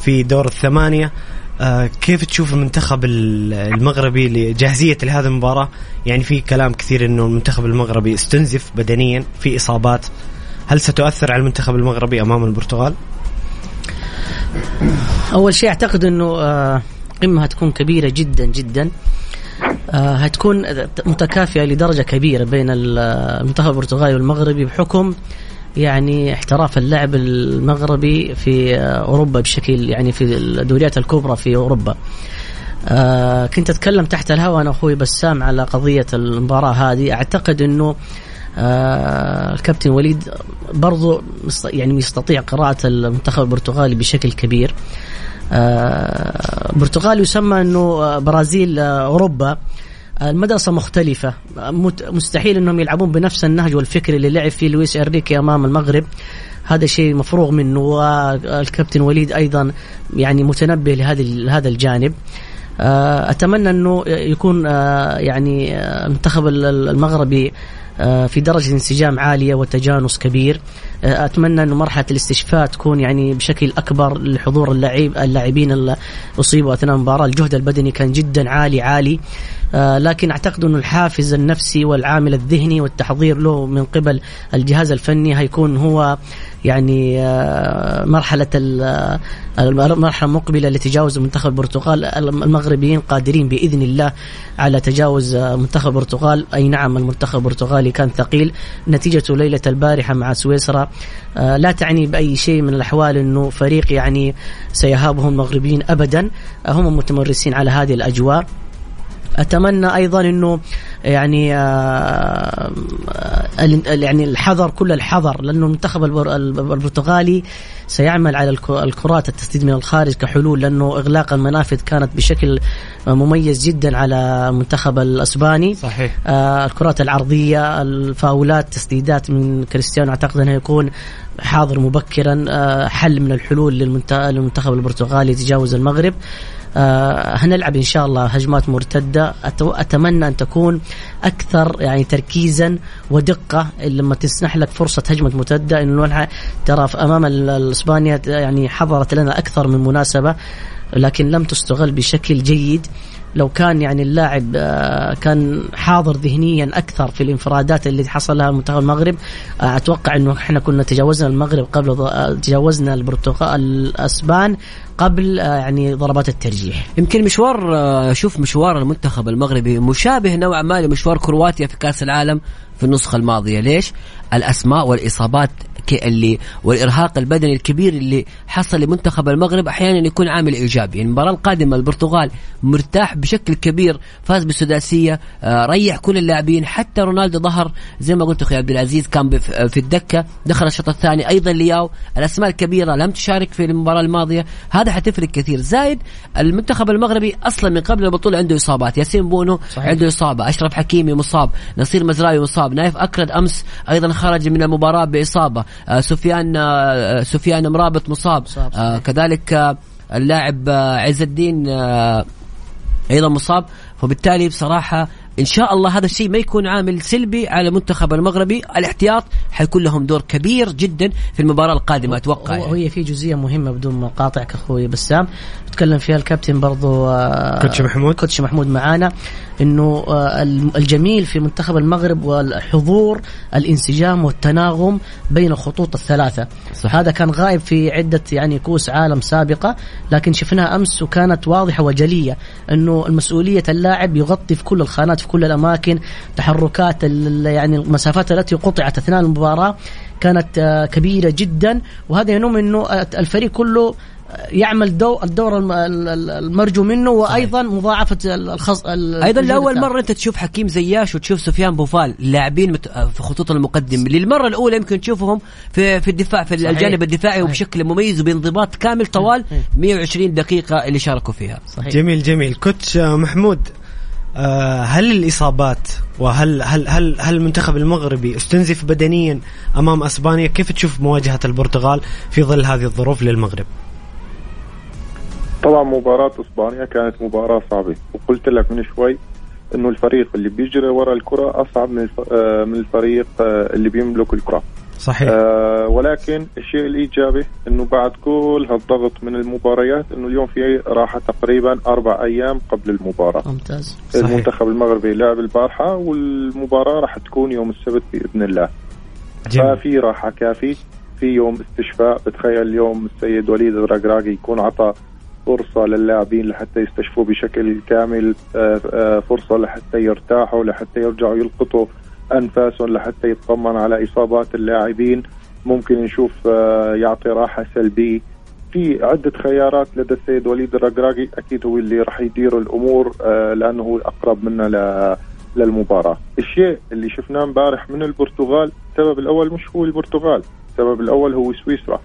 في دور الثمانية. آه كيف تشوف المنتخب ال- المغربي لجاهزية لهذه المباراة؟ يعني في كلام كثير إنه المنتخب المغربي استنزف بدنيا في إصابات. هل ستؤثر على المنتخب المغربي أمام البرتغال؟ أول شيء أعتقد إنه آه، قمة هتكون كبيرة جدا جدا. هتكون متكافئة لدرجة كبيرة بين المنتخب البرتغالي والمغربي بحكم يعني احتراف اللاعب المغربي في آه، أوروبا بشكل يعني في الدوريات الكبرى في أوروبا. آه كنت أتكلم تحت الهواء أنا أخوي بسام على قضية المباراة هذه. أعتقد إنه آه الكابتن وليد برضو يعني يستطيع قراءة المنتخب البرتغالي بشكل كبير. آه البرتغال يسمى إنه آه، برازيل آه، أوروبا. آه، المدرسة مختلفة. مستحيل إنهم يلعبون بنفس النهج والفكر اللي لعب فيه لويس إنريكي أمام المغرب. هذا شيء مفروغ منه والكابتن وليد أيضا يعني متنبه لهذه لهذا الجانب. آه، أتمنى إنه يكون آه، يعني آه، المنتخب ال- المغربي في درجة انسجام عالية وتجانس كبير. أتمنى أنه مرحلة الاستشفاء تكون يعني بشكل أكبر لحضور اللاعب اللاعبين اللي أصيبوا أثناء المباراة. الجهد البدني كان جدا عالي عالي. آه، لكن أعتقد أنه الحافز النفسي والعامل الذهني والتحضير له من قبل الجهاز الفني هيكون هو يعني آه، مرحلة ال- آه، المقبلة لتجاوز منتخب البرتغال. المغربيين قادرين بإذن الله على تجاوز منتخب البرتغال. أي نعم المنتخب البرتغالي كان ثقيل. نتيجته ليلة البارحة مع سويسرا لا تعني بأي شيء من الأحوال أنه فريق يعني سيهابهم المغربيين أبدا. آه، هم متمرسين على هذه الأجواء. أتمنى أيضا إنه يعني آه، يعني الحذر كل الحذر لأنه المنتخب البرتغالي سيعمل على الكرات التسديد من الخارج كحلول لأنه إغلاق المنافذ كانت بشكل مميز جدا على المنتخب الأسباني. صحيح. آه الكرات العرضية الفاولات تسديدات من كريستيانو أعتقد أنه يكون حاضر مبكرا آه حل من الحلول للمنتخب البرتغالي تجاوز المغرب. آه هنلعب إن شاء الله هجمات مرتدة. أتمنى أن تكون أكثر يعني تركيزا ودقة لما تسنح لك فرصة هجمة مرتدة. انه ترى أمام اسبانيا يعني حضرت لنا أكثر من مناسبة لكن لم تستغل بشكل جيد. لو كان يعني اللاعب آه، كان حاضر ذهنيا أكثر في الانفرادات اللي حصل لها منتخب المغرب آه، أتوقع إنه إحنا كنا تجاوزنا المغرب قبل آه، تجاوزنا البرتغال الأسبان قبل يعني ضربات الترجيح يمكن مشوار شوف مشوار المنتخب المغربي مشابه نوعا ما لمشوار كرواتيا في كأس العالم في النسخة الماضية ليش؟ الأسماء والإصابات اللي والإرهاق البدني الكبير اللي حصل لمنتخب المغرب أحيانا يكون عامل إيجابي. يعني المباراة القادمة البرتغال مرتاح بشكل كبير فاز بالسداسيه آه، ريح كل اللاعبين حتى رونالدو ظهر زي ما قلت أخوي عبد العزيز كان في الدكة دخل الشوط الثاني أيضا لياو الأسماء الكبيرة لم تشارك في المباراة الماضية. هذا حتفرق كثير. زايد المنتخب المغربي أصلا من قبل البطولة عنده إصابات. ياسين بونو صحيح. عنده إصابة. أشرف حكيمي مصاب. نصير مزراوي مصاب. نايف أكرد أمس أيضا خرج من المباراة بإصابة. آه، سفيان آه، سفيان مرابط مصاب. آه، كذلك اللاعب عز الدين أيضا مصاب. فبالتالي بصراحة إن شاء الله هذا الشيء ما يكون عامل سلبي على المنتخب المغربي. الاحتياط حيكون لهم دور كبير جدا في المباراة القادمة أتوقع يعني. وهي في جزئية مهمة بدون ما اقاطعك أخوي بسام. تكلم فيها الكابتن برضو كوتش محمود كوتش محمود معانا إنه آه، الجميل في منتخب المغرب والحضور الانسجام والتناغم بين الخطوط الثلاثة صح. هذا كان غايب في عدة يعني كؤوس عالم سابقة لكن شفناها أمس وكانت واضحة وجلية إنه المسؤولية اللاعب يغطي في كل الخانات في كل الأماكن تحركات يعني المسافات التي قطعت أثناء المباراة كانت آه، كبيرة جدا وهذا ينم إنه الفريق كله يعمل دو الدور المرجو منه وأيضا مضاعفة الخص أيضا لأول مرة أنت تشوف حكيم زياش وتشوف سفيان بوفال لاعبين في خطوط المقدم للمرة الأولى يمكن تشوفهم في في الدفاع في صحيح. الجانب الدفاعي صحيح. وبشكل مميز وبانضباط كامل طوال 120 دقيقة اللي شاركوا فيها صحيح. جميل جميل كوتش محمود آه، هل الإصابات وهل هل هل هل المنتخب المغربي استنزف بدنيا أمام أسبانيا كيف تشوف مواجهة البرتغال في ظل هذه الظروف للمغرب؟ طبعا مباراة إسبانيا كانت مباراة صعبة. وقلت لك من شوي إنه الفريق اللي بيجري ورا الكرة أصعب من آه، من الفريق آه، اللي بيملك الكرة. صحيح. آه ولكن الشيء الإيجابي إنه بعد كل هالضغط من المباريات إنه اليوم في راحة تقريبا أربع أيام قبل المباراة. ممتاز. صحيح. المنتخب المغربي لعب البارحة والمباراة راح تكون يوم السبت بإذن الله. جميل. ففي راحة كافي في يوم استشفاء. بتخيل اليوم السيد وليد الرقراقي يكون عطى فرصة للاعبين لحتى يستشفوا بشكل كامل آه، آه، فرصة لحتى يرتاحوا لحتى يرجعوا يلقطوا أنفاسهم لحتى يطمن على إصابات اللاعبين. ممكن نشوف آه، يعطي راحة سلبية. في عدة خيارات لدى السيد وليد الرقراقي أكيد هو اللي راح يدير الأمور لأنه هو أقرب منا للمباراة. الشيء اللي شفناه امبارح من البرتغال السبب الأول مش هو البرتغال السبب الأول هو سويسرا.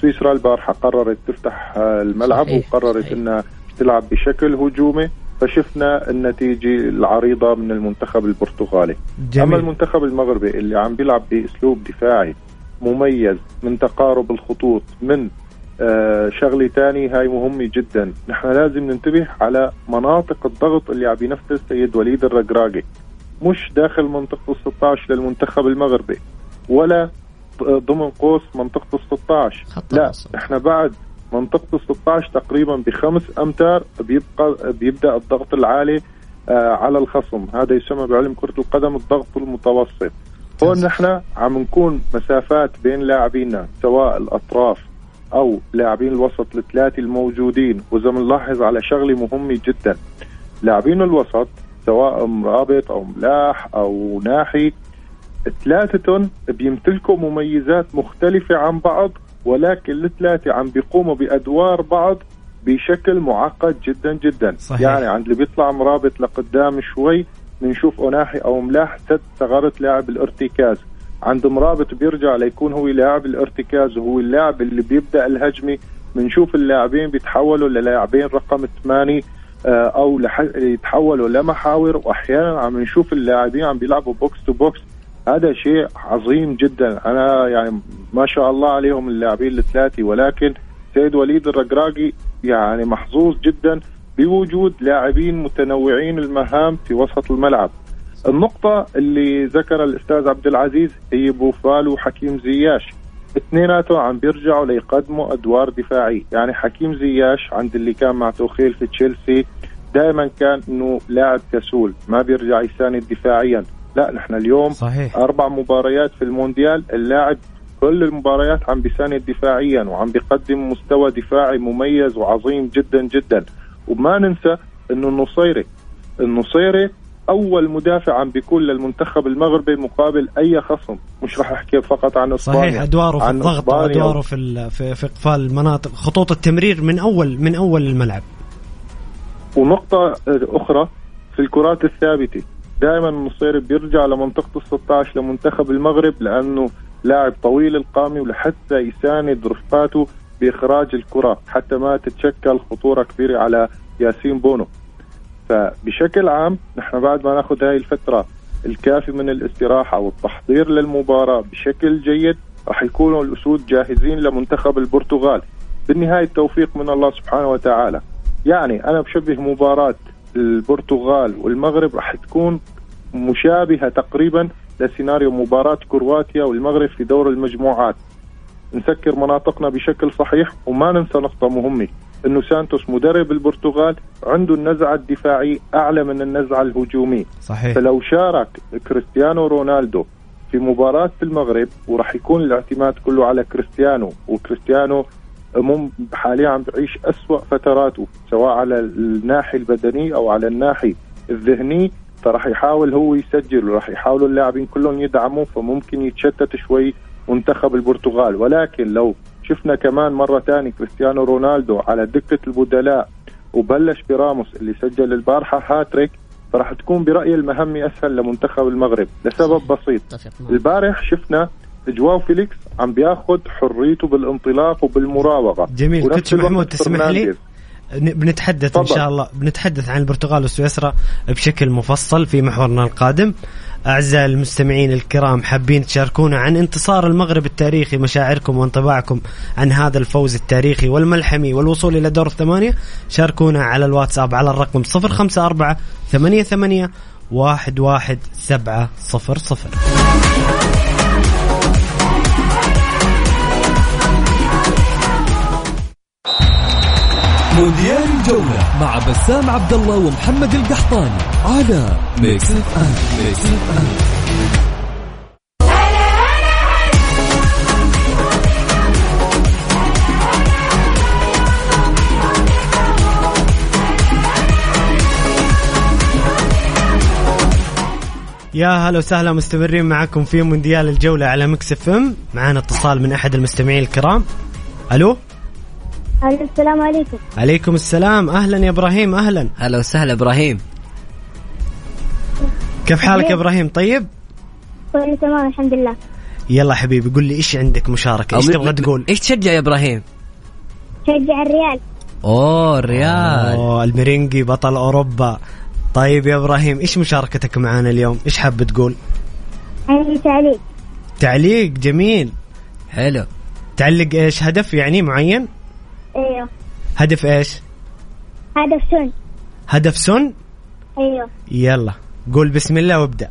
سويسرا البارحه قررت تفتح الملعب صحيح. وقررت صحيح. إنها تلعب بشكل هجومي فشفنا النتيجة العريضة من المنتخب البرتغالي جميل. أما المنتخب المغربي اللي عم بيلعب بأسلوب دفاعي مميز من تقارب الخطوط من آه شغلة تاني هاي مهمة جدا نحن لازم ننتبه على مناطق الضغط اللي عم ينفذ سيد وليد الرقراقي مش داخل منطقة ال 16 للمنتخب المغربي ولا ضمن قوس منطقة ال 16 لا إحنا بعد منطقة ال 16 تقريبا بخمس أمتار بيبقى بيبدأ الضغط العالي آه على الخصم. هذا يسمى بعلم كرة القدم الضغط المتوسط. هون نحن عم نكون مسافات بين لاعبينا سواء الأطراف أو لاعبين الوسط الثلاثه الموجودين. وإذا بنلاحظ على شغلة مهمة جدا. لاعبين الوسط سواء مرابط أو ملاح أو ناحي ثلاثتهم بيمتلكوا مميزات مختلفة عن بعض ولكن الثلاثة عم بيقوموا بأدوار بعض بشكل معقد جدا جدا. صحيح. يعني عند اللي بيطلع مرابط لقدام شوي بنشوف أناحي أو ملاح سد ثغرة لاعب الارتكاز. عند مرابط بيرجع ليكون هو لاعب الارتكاز وهو اللاعب اللي بيبدأ الهجمة. بنشوف اللاعبين بيتحولوا للاعبين رقم 8 آه، أو لح... يتحولوا لمحاور واحيانا عم نشوف اللاعبين عم بيلعبوا box to box هذا شيء عظيم جدا. أنا يعني ما شاء الله عليهم اللاعبين الثلاثه ولكن سيد وليد الرقراقي يعني محظوظ جدا بوجود لاعبين متنوعين المهام في وسط الملعب. النقطة اللي ذكر الأستاذ عبد العزيز هي بوفال وحكيم زياش. اثنيناتهم عم بيرجعوا ليقدموا أدوار دفاعية. يعني حكيم زياش عند اللي كان مع توخيل في تشيلسي دائما كان إنه لاعب كسول ما بيرجع يساند دفاعيا. لا نحن اليوم صحيح. أربع مباريات في المونديال. اللاعب كل المباريات عم بيساند دفاعيا وعم بيقدم مستوى دفاعي مميز وعظيم جدا جدا. وما ننسى إنه النصيري النصيري أول مدافع عم بيكون للمنتخب المغربي مقابل أي خصم. مش راح أحكي فقط عن إسبانيا صحيح أدواره في الضغط وادواره في في في إقفال المناطق. خطوط التمرير من اول من أول الملعب. ونقطة أخرى في الكرات الثابتة. دائما النصيري بيرجع لمنطقة ال 16 لمنتخب المغرب لأنه لاعب طويل القامة ولحتى يساند رفقاته بإخراج الكرة حتى ما تتشكل خطورة كبيرة على ياسين بونو. فبشكل عام نحن بعد ما ناخذ هاي الفترة الكافي من الاستراحة والتحضير للمباراة بشكل جيد راح يكونوا الأسود جاهزين لمنتخب البرتغال. بالنهاية التوفيق من الله سبحانه وتعالى. يعني أنا بشبه مباراة البرتغال والمغرب راح تكون مشابهة تقريبا لسيناريو مباراة كرواتيا والمغرب في دور المجموعات. نسكر مناطقنا بشكل صحيح وما ننسى نقطة مهمة إنه سانتوس مدرب البرتغال عنده النزعة الدفاعية أعلى من النزعة الهجومية. صحيح. فلو شارك كريستيانو رونالدو في مباراة المغرب وراح يكون الاعتماد كله على كريستيانو وكريستيانو حاليا عم بعيش أسوأ فتراته سواء على الناحية البدنية أو على الناحية الذهنية. فراح يحاول هو يسجل وراح يحاولوا اللاعبين كلهم يدعموه فممكن يتشتت شوي منتخب البرتغال. ولكن لو شفنا كمان مرة ثانية كريستيانو رونالدو على دكة البدلاء وبلش راموس اللي سجل البارحة هاتريك فراح تكون برأيي المهمة أسهل لمنتخب المغرب لسبب بسيط. البارح شفنا جواو فيليكس عم بياخذ حريته بالانطلاق وبالمراوغة. جميل. الوقت محمود تسمح لي؟ بنتحدث إن تفضل. شاء الله. بنتحدث عن البرتغال وسويسرا بشكل مفصل في محورنا القادم. أعزائي المستمعين الكرام حابين تشاركونا عن انتصار المغرب التاريخي مشاعركم وانطباعكم عن هذا الفوز التاريخي والملحمي والوصول إلى دور الثمانية. شاركونا على الواتساب على الرقم 054 88 11700 مونديال الجولة مع بسام عبد الله ومحمد القحطاني على Mix FM Mix FM يا هلا وسهلا مستمرين معكم في مونديال الجولة على Mix FM معانا اتصال من أحد المستمعين الكرام. ألو؟ السلام عليكم. عليكم السلام. أهلا يا إبراهيم أهلا. هلا وسهلا إبراهيم. كيف حالك يا إبراهيم؟ طيب؟ كله تمام الحمد لله. يلا حبيبي قل لي إيش عندك مشاركة؟ إيش أو تبغى تقول؟ إيش تشجع يا إبراهيم؟ أشجع الريال. أوه الريال. أوه الميرينجي بطل أوروبا. طيب يا إبراهيم إيش مشاركتك معنا اليوم؟ إيش حاب تقول؟ عندي تعليق. تعليق جميل. حلو. تعلق إيش؟ هدف يعني معين؟ أيوه. هدف إيش؟ هدف سن. هدف سن؟ أيوه. يلا قول بسم الله وابدأ.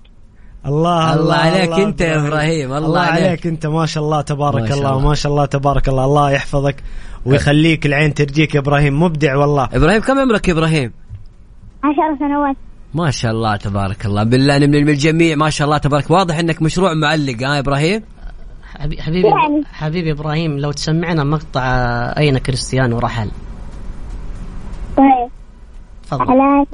الله الله عليك أنت يا إبراهيم، الله الله عليك. عليك انت ما شاء الله تبارك ما شاء الله الله. ما شاء الله تبارك الله. الله يحفظك ويخليك العين ترجيك يا إبراهيم. مبدع والله. إبراهيم كم عمرك يا إبراهيم؟ عشر سنوات. ما شاء الله تبارك الله. بالله نملي من الجميع. ما شاء الله تبارك. واضح إنك مشروع معلق ها يا إبراهيم؟ حبي- حبيبي يعني. حبيبي إبراهيم لو تسمعنا مقطع أين كريستيانو رحل؟ طيب. تفضل. على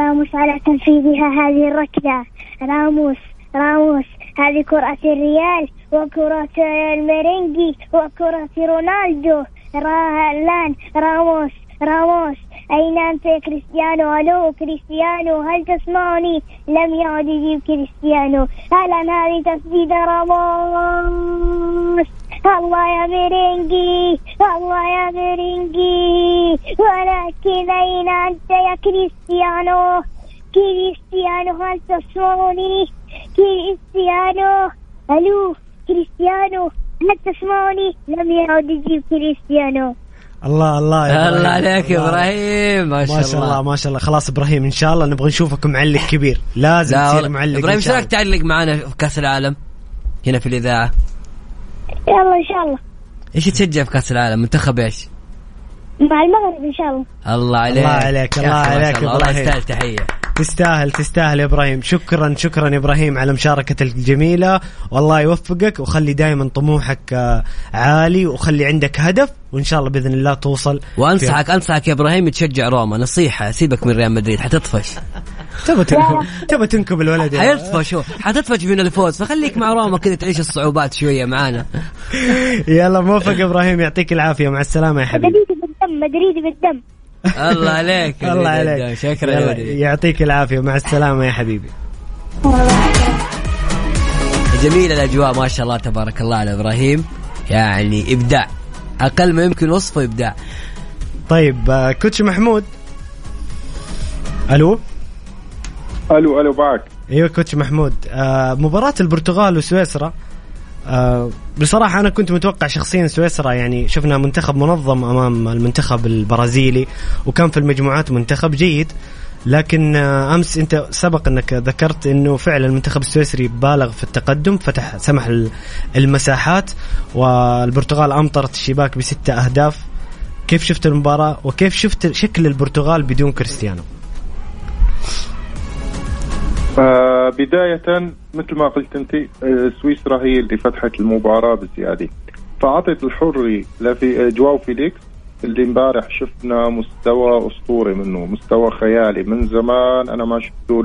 راموس على تنفيذها هذه الركلة. راموس راموس هذه كرة الريال وكرة الميرينجي وكرة رونالدو. را- الآن راموس راموس. أين أنت يا كريستيانو؟ ألو كريستيانو هل تسمعني؟ لم يعد يجيب كريستيانو. الآن هذه تسديدة راموس؟ الله يا ميرينجي الله يا ميرينجي ولكن أين أنت يا كريستيانو؟ كريستيانو هل تسمعني كريستيانو ألو كريستيانو هل تسمعني لم يعد يجيب كريستيانو. الله الله يا الله إبراهيم. عليك يا الله. إبراهيم ما شاء, ما شاء الله. ما شاء الله. خلاص إبراهيم إن شاء الله نبغى نشوفك معلق كبير. لازم لا تصير. معلق إبراهيم إيش رايك تعلق معنا في كأس العالم؟ هنا في الإذاعة. يلا إن شاء الله. إيش تشجع في كأس العالم؟ منتخب إيش؟ مع المغرب إن شاء الله. الله عليك. الله عليك، الله عليك الله. الله. يستاهل تحية. تستاهل تستاهل يا إبراهيم. شكرا شكرا يا إبراهيم على مشاركتك الجميلة. والله يوفقك وخلي دائما طموحك آه، عالي وخلي عندك هدف وإن شاء الله بإذن الله توصل وأنصحك أنصحك يا إبراهيم تشجع روما. نصيحة سيبك من ريال مدريد حتطفش. (laughs) تبى تنكب تبى تنكب الولد حيطفش هو. حتطفش من الفوز. فخليك مع روما كذا تعيش الصعوبات شوية معانا. (laughs) يلا موفق يا إبراهيم يعطيك العافية. مع السلامة يا حبيبي. مدريدي بالدم مدريدي بالدم. الله عليك الله عليك. شكرا. يعطيك العافية. مع السلامة يا حبيبي. جميلة الأجواء ما شاء الله تبارك الله على إبراهيم. يعني إبداع. أقل ما يمكن وصفه إبداع. طيب آه، كوتش محمود. ألو؟ ألو ألو معك. أيوه كوتش محمود. آه مباراة البرتغال وسويسرا. آه بصراحة أنا كنت متوقع شخصيا سويسرا يعني شفنا منتخب منظم أمام المنتخب البرازيلي وكان في المجموعات منتخب جيد. لكن آه أمس أنت سبق أنك ذكرت أنه فعلا المنتخب السويسري بالغ في التقدم فتح سمح ال- المساحات والبرتغال أمطرت الشباك بستة أهداف. كيف شفت المباراة؟ وكيف شفت شكل البرتغال بدون كريستيانو؟ آه بداية مثل ما قلت أنت آه سويسرا هي اللي فتحت المباراة بزيادة فأعطت الحرية لفي آه، جواو فيليكس اللي امبارح شفنا مستوى أسطوري منه مستوى خيالي من زمان. أنا ما شفته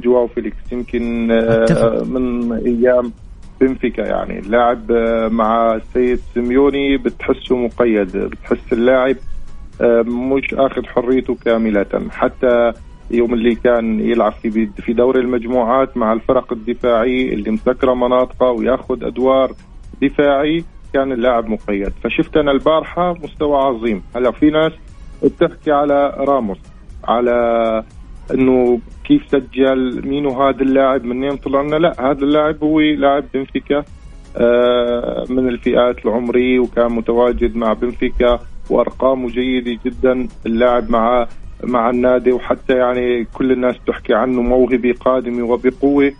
لجواو فيليكس يمكن آه. من أيام بنفيكا يعني. اللاعب مع السيد سيميوني بتحسه مقيد بتحس اللاعب مش آخذ حريته كاملة. حتى يوم اللي كان يلعب في في دوري المجموعات مع الفرق الدفاعيه اللي مسكرة مناطقة وياخذ أدوار دفاعي كان اللاعب مقيد. فشفت أنا البارحة مستوى عظيم. هلا في ناس بتحكي على راموس على إنه كيف سجل مين هذا اللاعب منين طلع لنا لا هذا اللاعب هو لاعب بنفيكا آه، من الفئات العمرية وكان متواجد مع بنفيكا وأرقامه جيدة جدا. اللاعب مع مع النادي وحتى يعني كل الناس تحكي عنه موهبه قادمه وبقوة.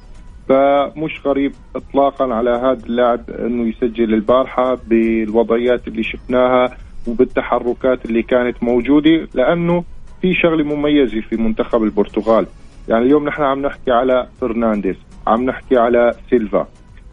فمش غريب اطلاقا على هذا اللاعب إنه يسجل البارحة بالوضعيات اللي شفناها وبالتحركات اللي كانت موجودة لأنه في شغلة مميزة في منتخب البرتغال. يعني اليوم نحن عم نحكي على فرنانديز عم نحكي على سيلفا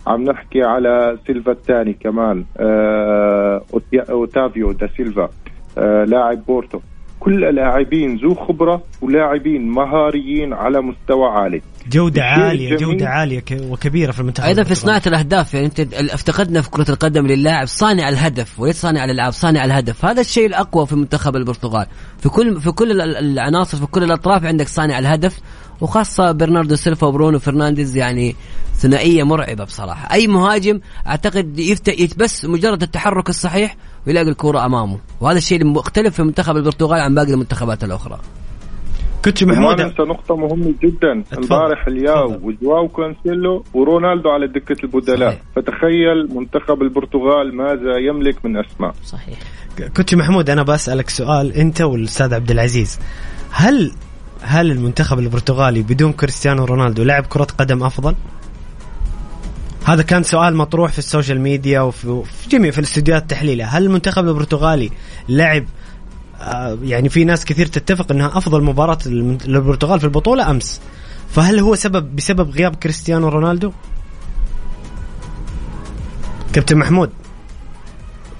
عم نحكي على سيلفا الثاني كمان آه أوتافيو دا سيلفا آه لاعب بورتو. كل لاعبين ذو خبرة ولاعبين مهاريين على مستوى عالي. جودة عالية الجميل- جودة عالية ك- وكبيرة في المنتخب أيضا في. صناعة الأهداف يعني أنت ال- افتقدنا في كرة القدم للاعب صانع الهدف وليس صانع الألعاب صانع الهدف. هذا الشيء الأقوى في منتخب البرتغال. في كل في كل ال- ال- العناصر في كل الأطراف عندك صانع الهدف وخاصة برناردو سيلفا وبرونو فرنانديز يعني ثنائية مرعبة بصراحة. أي مهاجم أعتقد يفت... بس مجرد التحرك الصحيح ويلاقي الكره أمامه وهذا الشيء المختلف في منتخب البرتغال عن باقي المنتخبات الأخرى coach وما محمود ننسى نقطة مهمة جدا. امبارح لياو. وجواو كانسيلو ورونالدو على دكة البدلاء صحيح. فتخيل منتخب البرتغال ماذا يملك من أسماء صحيح coach محمود أنا بسألك سؤال أنت والأستاذ عبد العزيز هل هل المنتخب البرتغالي بدون كريستيانو رونالدو لعب كرة قدم أفضل؟ هذا كان سؤال مطروح في ال social media وفي في جميع في الاستديوهات التحليلية. هل المنتخب البرتغالي لعب آه، يعني في ناس كثير تتفق إنها أفضل مباراة للبرتغال في البطولة أمس. فهل هو سبب بسبب غياب كريستيانو رونالدو؟ كابتن محمود.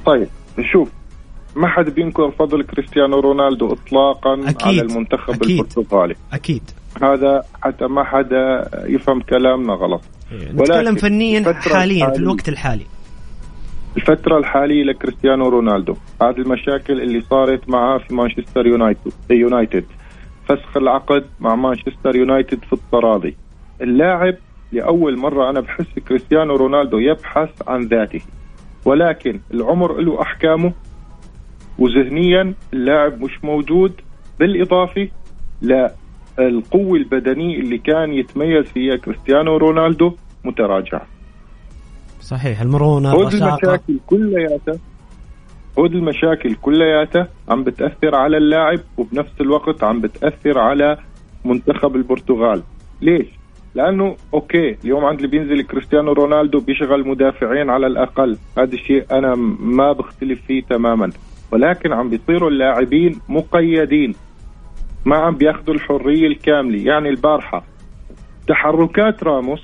طيب نشوف. ما حد بينكر فضل كريستيانو رونالدو اطلاقا أكيد. على المنتخب أكيد. البرتغالي. أكيد. هذا حتى ما حدا يفهم كلامنا غلط. نتكلم ولكن فنيا حاليا في الوقت الحالي. الفترة الحالية لكريستيانو رونالدو. هذه المشاكل اللي صارت معاه في مانشستر يونايتد يونايتد. فسخ العقد مع مانشستر يونايتد في التراضي. اللاعب لأول مرة أنا بحس كريستيانو رونالدو يبحث عن ذاته. ولكن العمر له أحكامه. وذهنيا اللاعب مش موجود. بالإضافة للقوة البدنية اللي كان يتميز فيها كريستيانو رونالدو متراجعة صحيح المرونه هود المشاكل كلياتها هود المشاكل كلياتها عم بتأثر على اللاعب وبنفس الوقت عم بتأثر على منتخب البرتغال. ليش؟ لأنه okay اليوم عند اللي بينزل كريستيانو رونالدو بيشغل مدافعين على الأقل. هذا الشيء أنا ما بختلف فيه تماما. ولكن عم بيصيروا اللاعبين مقيدين. ما عم بياخذوا الحرية الكاملة. يعني البارحة تحركات راموس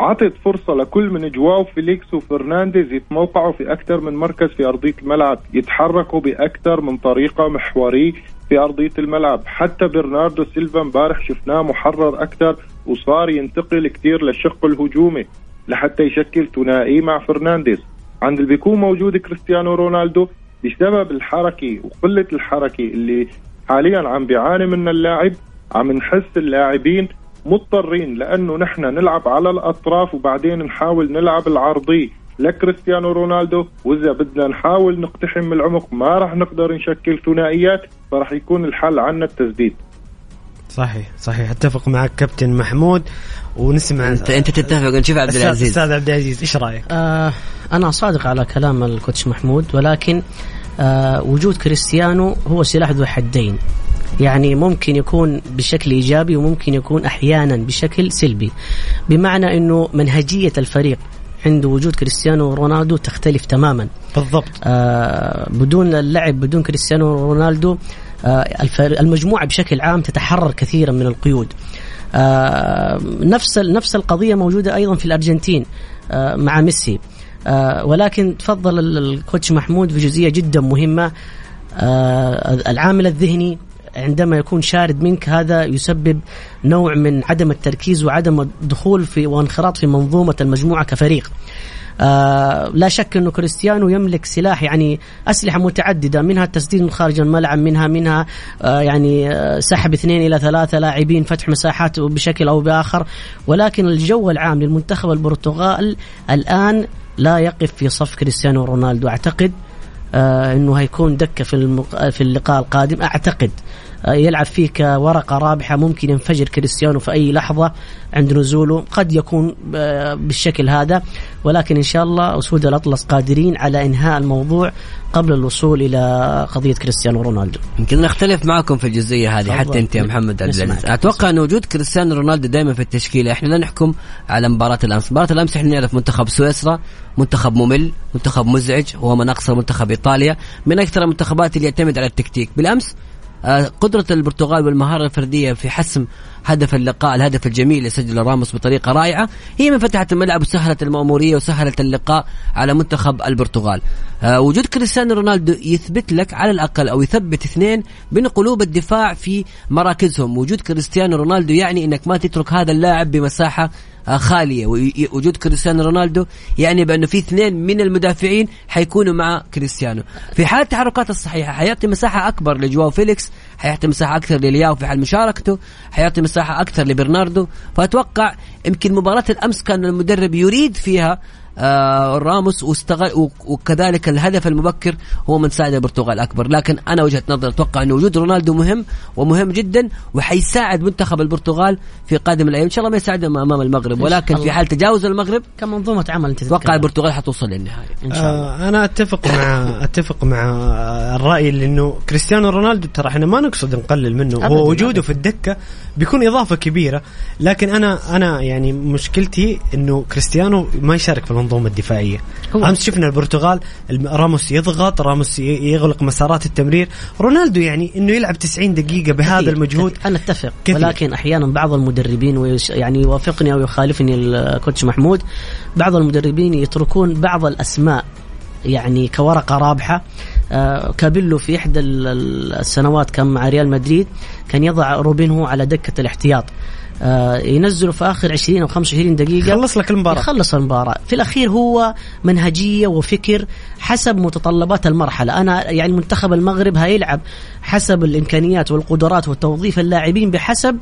عطت فرصة لكل من جواو فيليكس وفرنانديز يتموقعوا في أكثر من مركز في أرضية الملعب يتحركوا بأكثر من طريقة محورية في أرضية الملعب. حتى برناردو سيلفا امبارح شفناه محرر أكثر وصار ينتقل كثير للشق الهجومي لحتى يشكل ثنائي مع فرنانديز. عند اللي بيكون موجود كريستيانو رونالدو بسبب الحركة وقلة الحركة اللي حاليا عم بيعاني منها اللاعب عم نحس اللاعبين مضطرين لأنه نحن نلعب على الأطراف وبعدين نحاول نلعب العرضي لكريستيانو رونالدو وإذا بدنا نحاول نقتحم من العمق ما راح نقدر نشكل ثنائيات فراح يكون الحل عنا التسديد. صحيح صحيح. أتفق معك كابتن محمود ونسمع انت أنت تتفق نشوف عبد العزيز. أستاذ عبد العزيز إيش رأيك؟ آه أنا صادق على كلام الكوتش محمود ولكن وجود كريستيانو هو سلاح ذو حدين. يعني ممكن يكون بشكل إيجابي وممكن يكون أحيانا بشكل سلبي. بمعنى إنه منهجية الفريق عند وجود كريستيانو رونالدو تختلف تماما. بالضبط. آه بدون اللعب بدون كريستيانو رونالدو آه المجموعة بشكل عام تتحرر كثيرا من القيود. آه نفس نفس القضية موجودة أيضا في الأرجنتين آه مع ميسي. آه ولكن تفضل ال- الكوتش محمود في جزئية جدا مهمة آه العامل الذهني عندما يكون شارد منك هذا يسبب نوع من عدم التركيز وعدم الدخول في وانخراط في منظومة المجموعة كفريق. آه لا شك أنه كريستيانو يملك سلاح يعني أسلحة متعددة منها التسديد من خارج الملعب منها منها آه يعني آه سحب اثنين إلى ثلاثة لاعبين فتح مساحات بشكل أو بآخر ولكن الجو العام للمنتخب البرتغال الآن لا يقف في صف كريستيانو رونالدو أعتقد أنه هيكون دكة في. في اللقاء القادم أعتقد يلعب فيه كورقة رابحة ممكن ينفجر كريستيانو في أي لحظة عند نزوله. قد يكون آه بالشكل هذا. ولكن إن شاء الله أسود الأطلس قادرين على إنهاء الموضوع قبل الوصول إلى قضية كريستيانو رونالدو. يمكن نختلف معكم في الجزئية هذه. حتى أنت يا محمد عبد. العزيز. أتوقع إن وجود كريستيانو رونالدو دائما في التشكيلة. إحنا لا نحكم على مباراة الأمس. مباراة الأمس إحنا نعرف منتخب سويسرا منتخب ممل منتخب مزعج هو من أقصى منتخب إيطاليا من أكثر المنتخبات اللي يعتمد على التكتيك. بالأمس آه، قدرة البرتغال والمهارة الفردية في حسم هدف اللقاء الهدف الجميل اللي سجله راموس بطريقة رائعة هي من فتحت الملعب وسهلت المأمورية وسهلت اللقاء على منتخب البرتغال. آه، وجود كريستيانو رونالدو يثبت لك على الأقل أو يثبت اثنين بين قلوب الدفاع في مراكزهم. وجود كريستيانو رونالدو يعني أنك ما تترك هذا اللاعب بمساحة آه، خالية. وي- وجود كريستيانو رونالدو يعني بأنه في اثنين من المدافعين حيكونوا مع كريستيانو. في حالة التحركات الصحيحة حيعطي مساحة أكبر لجواو فيليكس حيعطي مساحة أكثر للياو في حال مشاركته حيعطي مساحة أكثر لبرناردو. فأتوقع يمكن مباراة الأمس كان المدرب يريد فيها راموس واستغل وكذلك الهدف المبكر هو من ساعد البرتغال أكبر. لكن أنا وجهة نظري أتوقع انه وجود رونالدو مهم ومهم جدا وحيساعد منتخب البرتغال في قادم الأيام. إن شاء الله ما يساعدهم امام المغرب ولكن في. حال تجاوز المغرب كمنظومة عمل أنت أتوقع. البرتغال حتوصل للنهايه إن شاء الله. آه أنا أتفق مع (laughs) أتفق مع الرأي اللي إنه كريستيانو رونالدو ترى إحنا ما نقصد نقلل منه. هو وجوده. في الدكة بيكون إضافة كبيرة. لكن أنا أنا يعني مشكلتي إنه كريستيانو ما يشارك في المنظومة الدفاعية. هو- أمس شفنا البرتغال راموس يضغط راموس يغلق مسارات التمرير. رونالدو يعني إنه يلعب 90 دقيقة بهذا أكيد، المجهود. أكيد. أنا أتفق. كثير. ولكن أحيانا بعض المدربين ويش يعني يوافقني أو يخالفني الكوتش محمود. بعض المدربين يتركون بعض الأسماء يعني كورقة رابحة. آه، كابيلو في ال- السنوات كان مع ريال مدريد. كان يضع روبينهو على دكة الاحتياط. ينزله في آخر 20 أو 25 دقيقة. يخلص لك المباراة. يخلص المباراة. في الأخير هو منهجية وفكر حسب متطلبات المرحلة. أنا يعني منتخب المغرب هيلعب حسب الإمكانيات والقدرات وتوظيف اللاعبين بحسب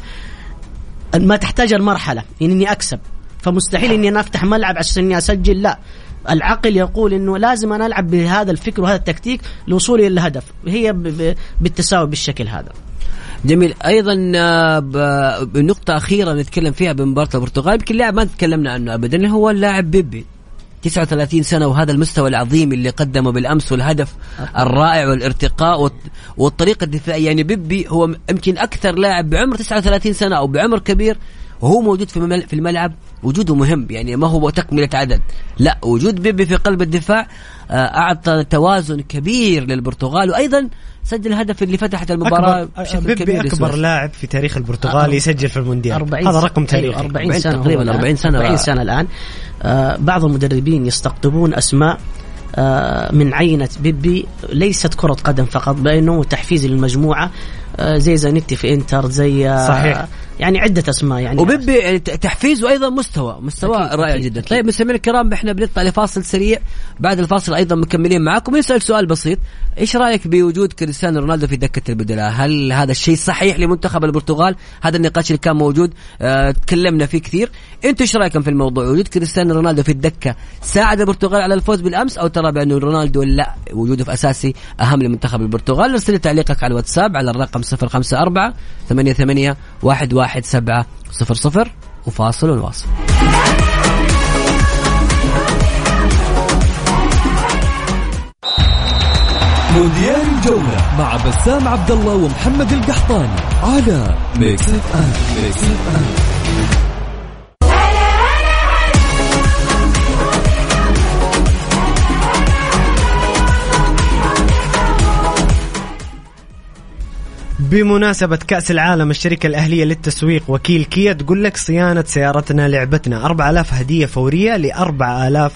ما تحتاج المرحلة. إني أكسب. فمستحيل إني أنا أفتح ملعب عشان إني أسجل. لا. العقل يقول إنه لازم أنا ألعب بهذا الفكر وهذا التكتيك لوصولي للهدف. هي بالتساوي بالشكل هذا. جميل. أيضا آه، بنقطه أخيرة نتكلم فيها بمباراة البرتغال. يمكن لاعب ما تكلمنا عنه ابدا هو اللاعب بيبي. 39 سنة وهذا المستوى العظيم اللي قدمه بالأمس والهدف الرائع والارتقاء والط- والطريقة الدفاعية. يعني بيبي هو يمكن أكثر لاعب بعمر 39 سنة أو بعمر كبير وهو موجود في في الملعب. وجوده مهم يعني ما هو تكملة عدد. لا وجود بيبي في قلب الدفاع آه، أعطى توازن كبير للبرتغال. وأيضا سجل الهدف اللي فتحت المباراة أكبر بشكل بيبي كبير أكبر. لاعب في تاريخ البرتغال. يسجل في المونديال 40 هذا رقم أيوة، تاريخي 40 سنة هو تقريباً الآن. 40 سنة 40 بقى. سنة الآن آه بعض المدربين يستقطبون أسماء آه من عينة بيبي ليست كرة قدم فقط بأنه تحفيز للمجموعة آه زي زانيتي في إنتر زي آه صحيح. يعني عدة أسماء يعني. وبيبي تحفيز وأيضا مستوى مستوى أكيد، رائع أكيد، جدا. أكيد. طيب مستمعينا الكرام إحنا بنطلع لفاصل سريع. بعد الفاصل أيضا مكملين معاكم. نسال سؤال بسيط. إيش رأيك بوجود كريستيانو رونالدو في دكة البدلاء؟ هل هذا الشيء صحيح لمنتخب البرتغال؟ هذا النقاش اللي كان موجود آه تكلمنا فيه كثير. أنتم إيش رأيكم في الموضوع؟ وجود كريستيانو رونالدو في الدكة ساعد البرتغال على الفوز بالأمس أو ترى بانه رونالدو لا؟ وجوده في أساسي أهم لمنتخب البرتغال. أرسل لي تعليقك على الواتساب على الرقم 054 88 117 صفر صفر وفاصل ونواصل مونديال الجولة مع بسام عبد الله ومحمد القحطاني على Mix FM Mix FM بمناسبة كأس العالم الشركة الأهلية للتسويق وكيل كيا تقول لك صيانة سيارتنا لعبتنا. 4000 هدية فورية ل 4000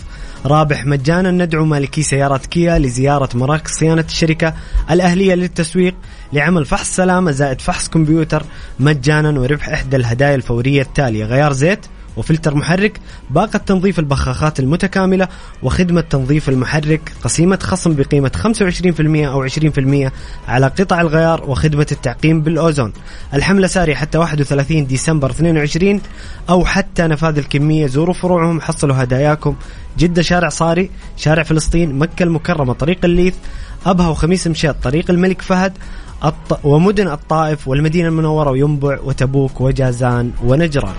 رابح مجانا. ندعو مالكي سيارات كيا لزيارة مراكز صيانة الشركة الأهلية للتسويق لعمل فحص سلامة زائد فحص كمبيوتر مجانا وربح إحدى الهدايا الفورية التالية. غيار زيت وفلتر محرك باقة تنظيف البخاخات المتكاملة وخدمة تنظيف المحرك قسيمة خصم بقيمة 25% أو 20% على قطع الغيار وخدمة التعقيم بالأوزون الحملة سارية حتى 31 ديسمبر 22 أو حتى نفاذ الكمية زوروا فروعهم حصلوا هداياكم جدة شارع صاري شارع فلسطين مكة المكرمة طريق الليث أبها وخميس مشيط طريق الملك فهد. ومدن الطائف والمدينة المنورة وينبع وتبوك وجازان ونجران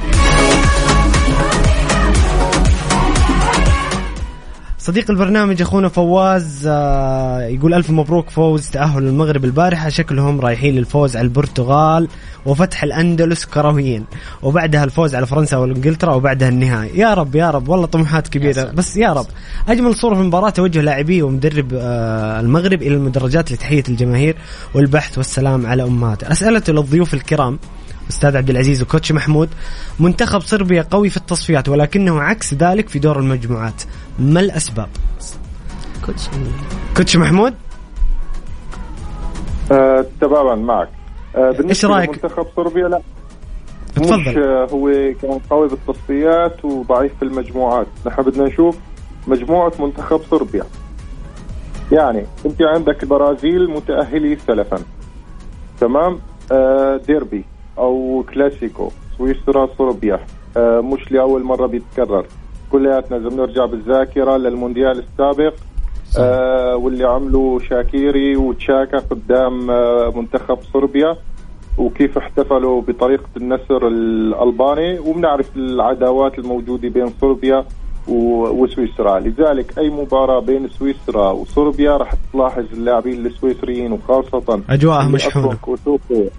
صديق البرنامج أخونا فواز آه، يقول ألف مبروك فوز تأهل المغرب البارحة. شكلهم رايحين للفوز على البرتغال وفتح الأندلس كرويين. وبعدها الفوز على فرنسا وإنجلترا وبعدها النهائي. يا رب يا رب. والله طموحات كبيرة. بس يا رب. أجمل صورة في المباراة توجه لاعبي ومدرب آه، المغرب إلى المدرجات لتحية الجماهير والبحث والسلام على امهات اسئله للضيوف الكرام أستاذ عبد العزيز وكوتش محمود. منتخب صربيا قوي في التصفيات ولكنه عكس ذلك في دور المجموعات. ما الأسباب؟ كوتش كوتش محمود؟ آه تماما معك. آه بالنسبة إيش رأيك؟ منتخب صربيا لا. مش تفضل آه، هو كان قوي بالتصفيات وضعيف في المجموعات. نحن بدنا نشوف مجموعة منتخب صربيا. يعني أنت عندك البرازيل متأهلي سلفا تمام؟ آه ديربي أو كلاسيكو سويسرا صربيا. آه مش لأول مرة بيتكرر. كلياتنا لازم نرجع بالذاكرة للمونديال السابق آه واللي عملوا شاكيري وتشاكا قدام آه منتخب صربيا وكيف احتفلوا بطريقة النسر الألباني وبنعرف العداوات الموجودة بين صربيا وسويسرا. لذلك أي مباراة بين سويسرا وصربيا راح تلاحظ اللاعبين السويسريين وخاصة. أصلهم كوسوفي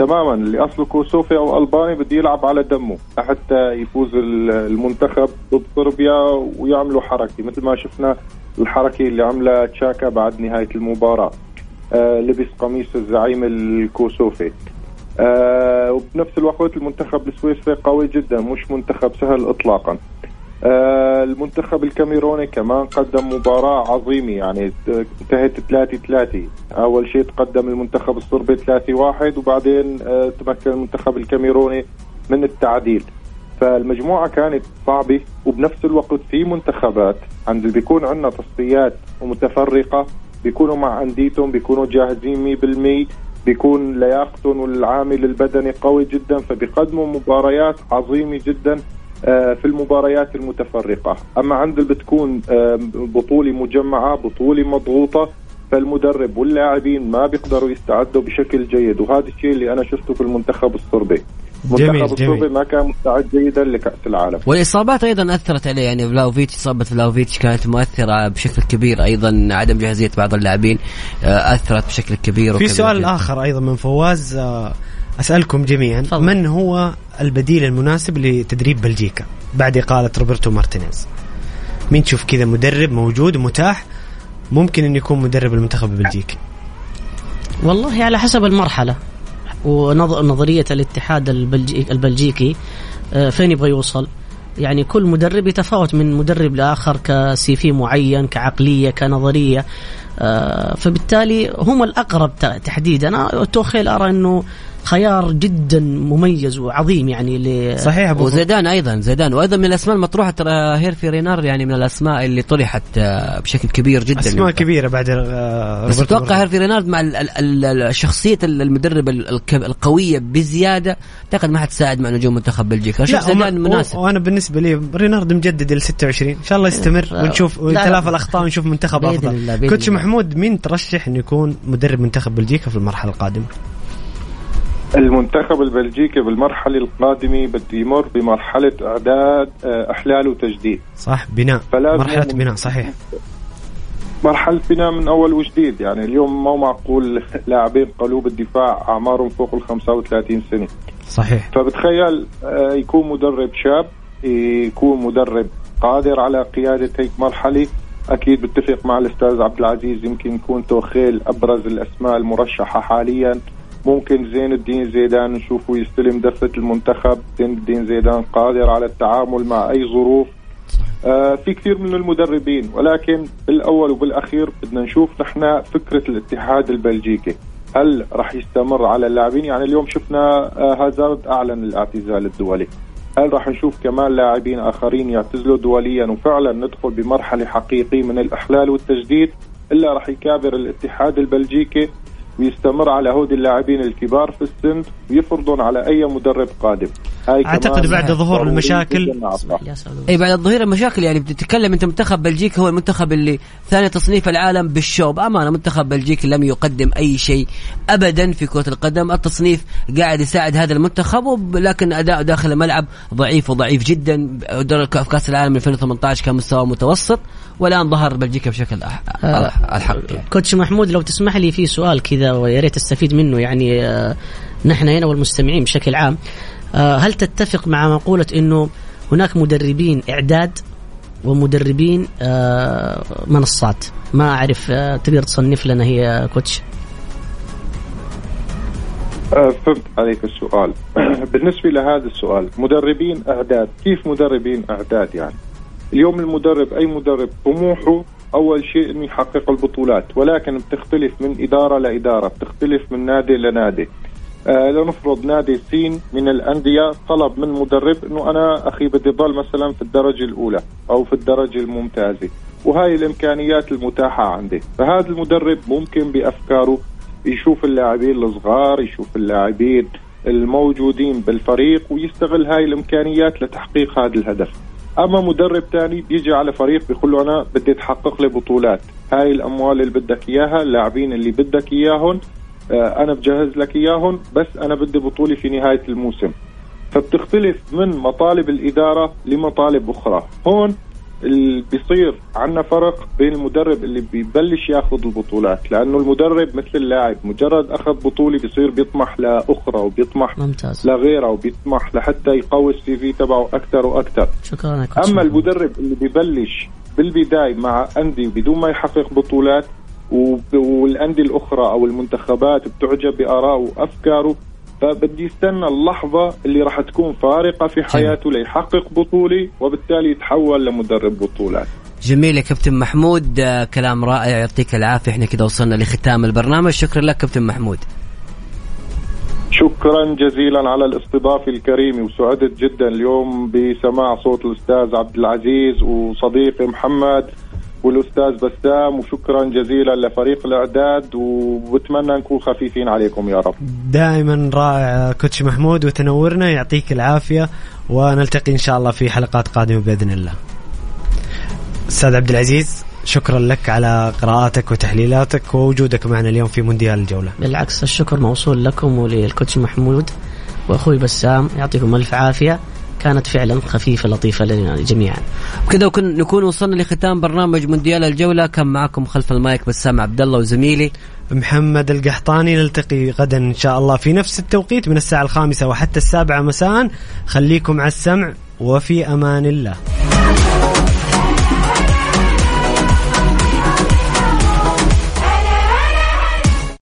تماما. اللي اصله كوسوفي أو الباني بده يلعب على دمه. حتى يفوز ال- المنتخب ضد صربيا ويعملوا حركة. مثل ما شفنا الحركة اللي عملها تشاكا بعد نهاية المباراة. آه لبس قميص الزعيم الكوسوفي. آه وبنفس الوقت المنتخب السويسري قوي جدا. مش منتخب سهل اطلاقا. المنتخب الكاميروني كمان قدم مباراة عظيمة يعني انتهت 3 3 أول شيء تقدم المنتخب الصربي 3 1 وبعدين آه تمكن المنتخب الكاميروني من التعديل فالمجموعة كانت صعبة وبنفس الوقت في منتخبات عند بيكون عندنا تصفيات ومتفرقة بيكونوا مع أنديتهم بيكونوا جاهزين 100% بيكون لياقتهم والعامل البدني قوي جدا فبيقدموا مباريات عظيمة جدا. آه، في المباريات المتفرقة. أما عند اللي بتكون آه، بطولة مجمعة بطولة مضغوطة فالمدرب واللاعبين ما بيقدروا يستعدوا بشكل جيد. وهذا الشيء اللي أنا شفته في المنتخب الصربي. جميل، المنتخب جميل. الصربي ما كان مستعد جيدا لكأس العالم. والإصابات أيضا أثرت عليه. يعني فلاوفيتش إصابة فلاوفيتش كانت مؤثرة بشكل كبير. أيضا عدم جاهزية بعض اللاعبين آه، أثرت بشكل كبير في سؤال جداً. آخر أيضا من فواز آه، أسألكم جميعا تفضل. من هو البديل المناسب لتدريب بلجيكا؟ بعد إقالة روبرتو مارتينيز. مين تشوف كذا مدرب موجود متاح ممكن إنه يكون مدرب المنتخب البلجيكي. والله على حسب المرحلة ونظرية الاتحاد البلجي البلجيكي آه، فين يبغى يوصل. يعني كل مدرب يتفاوت من مدرب لآخر كسي في معين كعقلية كنظرية آه، فبالتالي هم الأقرب ت- تحديدا. أنا توخيل أرى أنه خيار جدا مميز وعظيم يعني ل صحيح أبو وزيدان أيضا زيدان. وأيضا من الأسماء المطروحة ترى هيرفي رينار يعني من الأسماء اللي طرحت آه، بشكل كبير جدا. أسماء كبيرة بعد آه، بس أتوقع هيرفي رينارد مع شخصيه المدرب القوية بزيادة أعتقد ما حتساعد مع نجوم منتخب بلجيكا. شوف لا وما- زيدان مناسب. وأنا بالنسبة لي رينارد مجدد ال 26 إن شاء الله يستمر ونشوف لا. ويتلافى الأخطاء ونشوف منتخب أفضل. coach. محمود مين ترشح انه يكون مدرب منتخب بلجيكا في المرحلة القادمة؟ المنتخب البلجيكي بالمرحلة القادمة بده يمر بمرحلة إعداد آه، إحلال وتجديد. صح بناء من- بناء صحيح. مرحلة بناء من أول وجديد. يعني اليوم مو معقول لاعبين قلوب الدفاع أعمارهم فوق ال 35 سنة. صحيح. فبتخيل آه، يكون مدرب شاب يكون مدرب قادر على قيادة هيك مرحلة. أكيد بتفق مع الأستاذ عبد العزيز يمكن يكون توخيل أبرز الأسماء المرشحة حاليا. ممكن زين الدين زيدان نشوفه يستلم دفة المنتخب. زين الدين زيدان قادر على التعامل مع أي ظروف. آه في كثير من المدربين ولكن بالأول وبالأخير بدنا نشوف نحن فكرة الاتحاد البلجيكي. هل راح يستمر على اللاعبين؟ يعني اليوم شفنا آه هازارد أعلن الاعتزال الدولي. هل راح نشوف كمان لاعبين آخرين يعتزلوا دوليا وفعلا ندخل بمرحلة حقيقية من الإحلال والتجديد؟ إلا راح يكابر الاتحاد البلجيكي. ويستمر على هودي اللاعبين الكبار في السن ويفرضون على أي مدرب قادم. هاي كمان بعد ظهور المشاكل. إي بعد ظهور المشاكل يعني بتتكلم أنت منتخب بلجيكا هو المنتخب اللي ثاني تصنيف العالم بالشوب. أمانة منتخب بلجيكا لم يقدم أي شيء ابدا في كرة القدم. التصنيف قاعد يساعد هذا المنتخب لكن أداء داخل الملعب ضعيف وضعيف جدا. في كأس العالم 2018 كان مستوى متوسط. والآن ظهر بلجيكا بشكل أح- آه. الحق يعني. coach محمود لو تسمح لي في سؤال كذا ويا ريت استفيد منه يعني آه، نحن هنا والمستمعين بشكل عام آه، هل تتفق مع مقولة إنه هناك مدربين إعداد ومدربين آه، منصات ما أعرف آه، تقدر تصنف لنا هي كوتش فهمت عليك السؤال (clears throat) بالنسبة لهذا السؤال مدربين أعداد كيف مدربين أعداد يعني اليوم المدرب أي مدرب طموحه أول شيء أنه يحقق البطولات ولكن بتختلف من إدارة لإدارة بتختلف من نادي لنادي. آه لنفرض نادي سين من الأندية طلب من مدرب أنه أنا أخي بدي ضل مثلا في الدرجة الأولى أو في الدرجة الممتازة وهاي الإمكانيات المتاحة عندي. فهذا المدرب ممكن بأفكاره يشوف اللاعبين الصغار يشوف اللاعبين الموجودين بالفريق ويستغل هاي الإمكانيات لتحقيق هذا الهدف. أما مدرب ثاني بيجي على فريق بيقول له أنا بدي تحقق لي بطولات. هاي الأموال اللي بدك إياها اللاعبين اللي بدك إياهم آه، أنا بجهز لك إياهم بس أنا بدي بطولة في نهاية الموسم. فبتختلف من مطالب الإدارة لمطالب أخرى. هون اللي بيصير عندنا فرق بين المدرب اللي بيبلش ياخذ البطولات لأنه المدرب مثل اللاعب مجرد أخذ بطولة بيصير بيطمح لأخرى وبيطمح ممتاز. لغيرها وبيطمح لحتى يقوي السي في تبعه أكثر وأكثر شكرا أما المدرب اللي ببلش بالبداية مع أندية بدون ما يحقق بطولات والأندية الأخرى أو المنتخبات بتعجب بارائه وأفكاره فبدي يستنى اللحظة اللي راح تكون فارقة في حياته ليحقق بطولة وبالتالي يتحول لمدرب بطولات. جميل يا كابتن محمود. آه، كلام رائع يعطيك العافية. إحنا كده وصلنا لختام البرنامج. شكرا لك كابتن محمود. شكرا جزيلا على الاستضافة الكريمة وسعدت جدا اليوم بسماع صوت الأستاذ عبد العزيز وصديقي محمد. والأستاذ بسام وشكرا جزيلا لفريق الإعداد وبتمنى نكون خفيفين عليكم يا رب. دائما رائع كوتش محمود وتنورنا يعطيك العافية ونلتقي إن شاء الله في حلقات قادمة بإذن الله. أستاذ عبد العزيز شكرا لك على قراءاتك وتحليلاتك ووجودك معنا اليوم في مونديال الجولة. بالعكس الشكر موصول لكم وللكوتش محمود وأخوي بسام يعطيكم ألف عافية. كانت فعلا خفيفة لطيفة لنا جميعا وكذا نكون وصلنا لختام برنامج مونديال الجولة. كان معكم خلف المايك بسام عبد الله وزميلي محمد القحطاني. نلتقي غدا إن شاء الله في نفس التوقيت من الساعة الخامسة وحتى السابعة مساء. خليكم على السمع وفي أمان الله.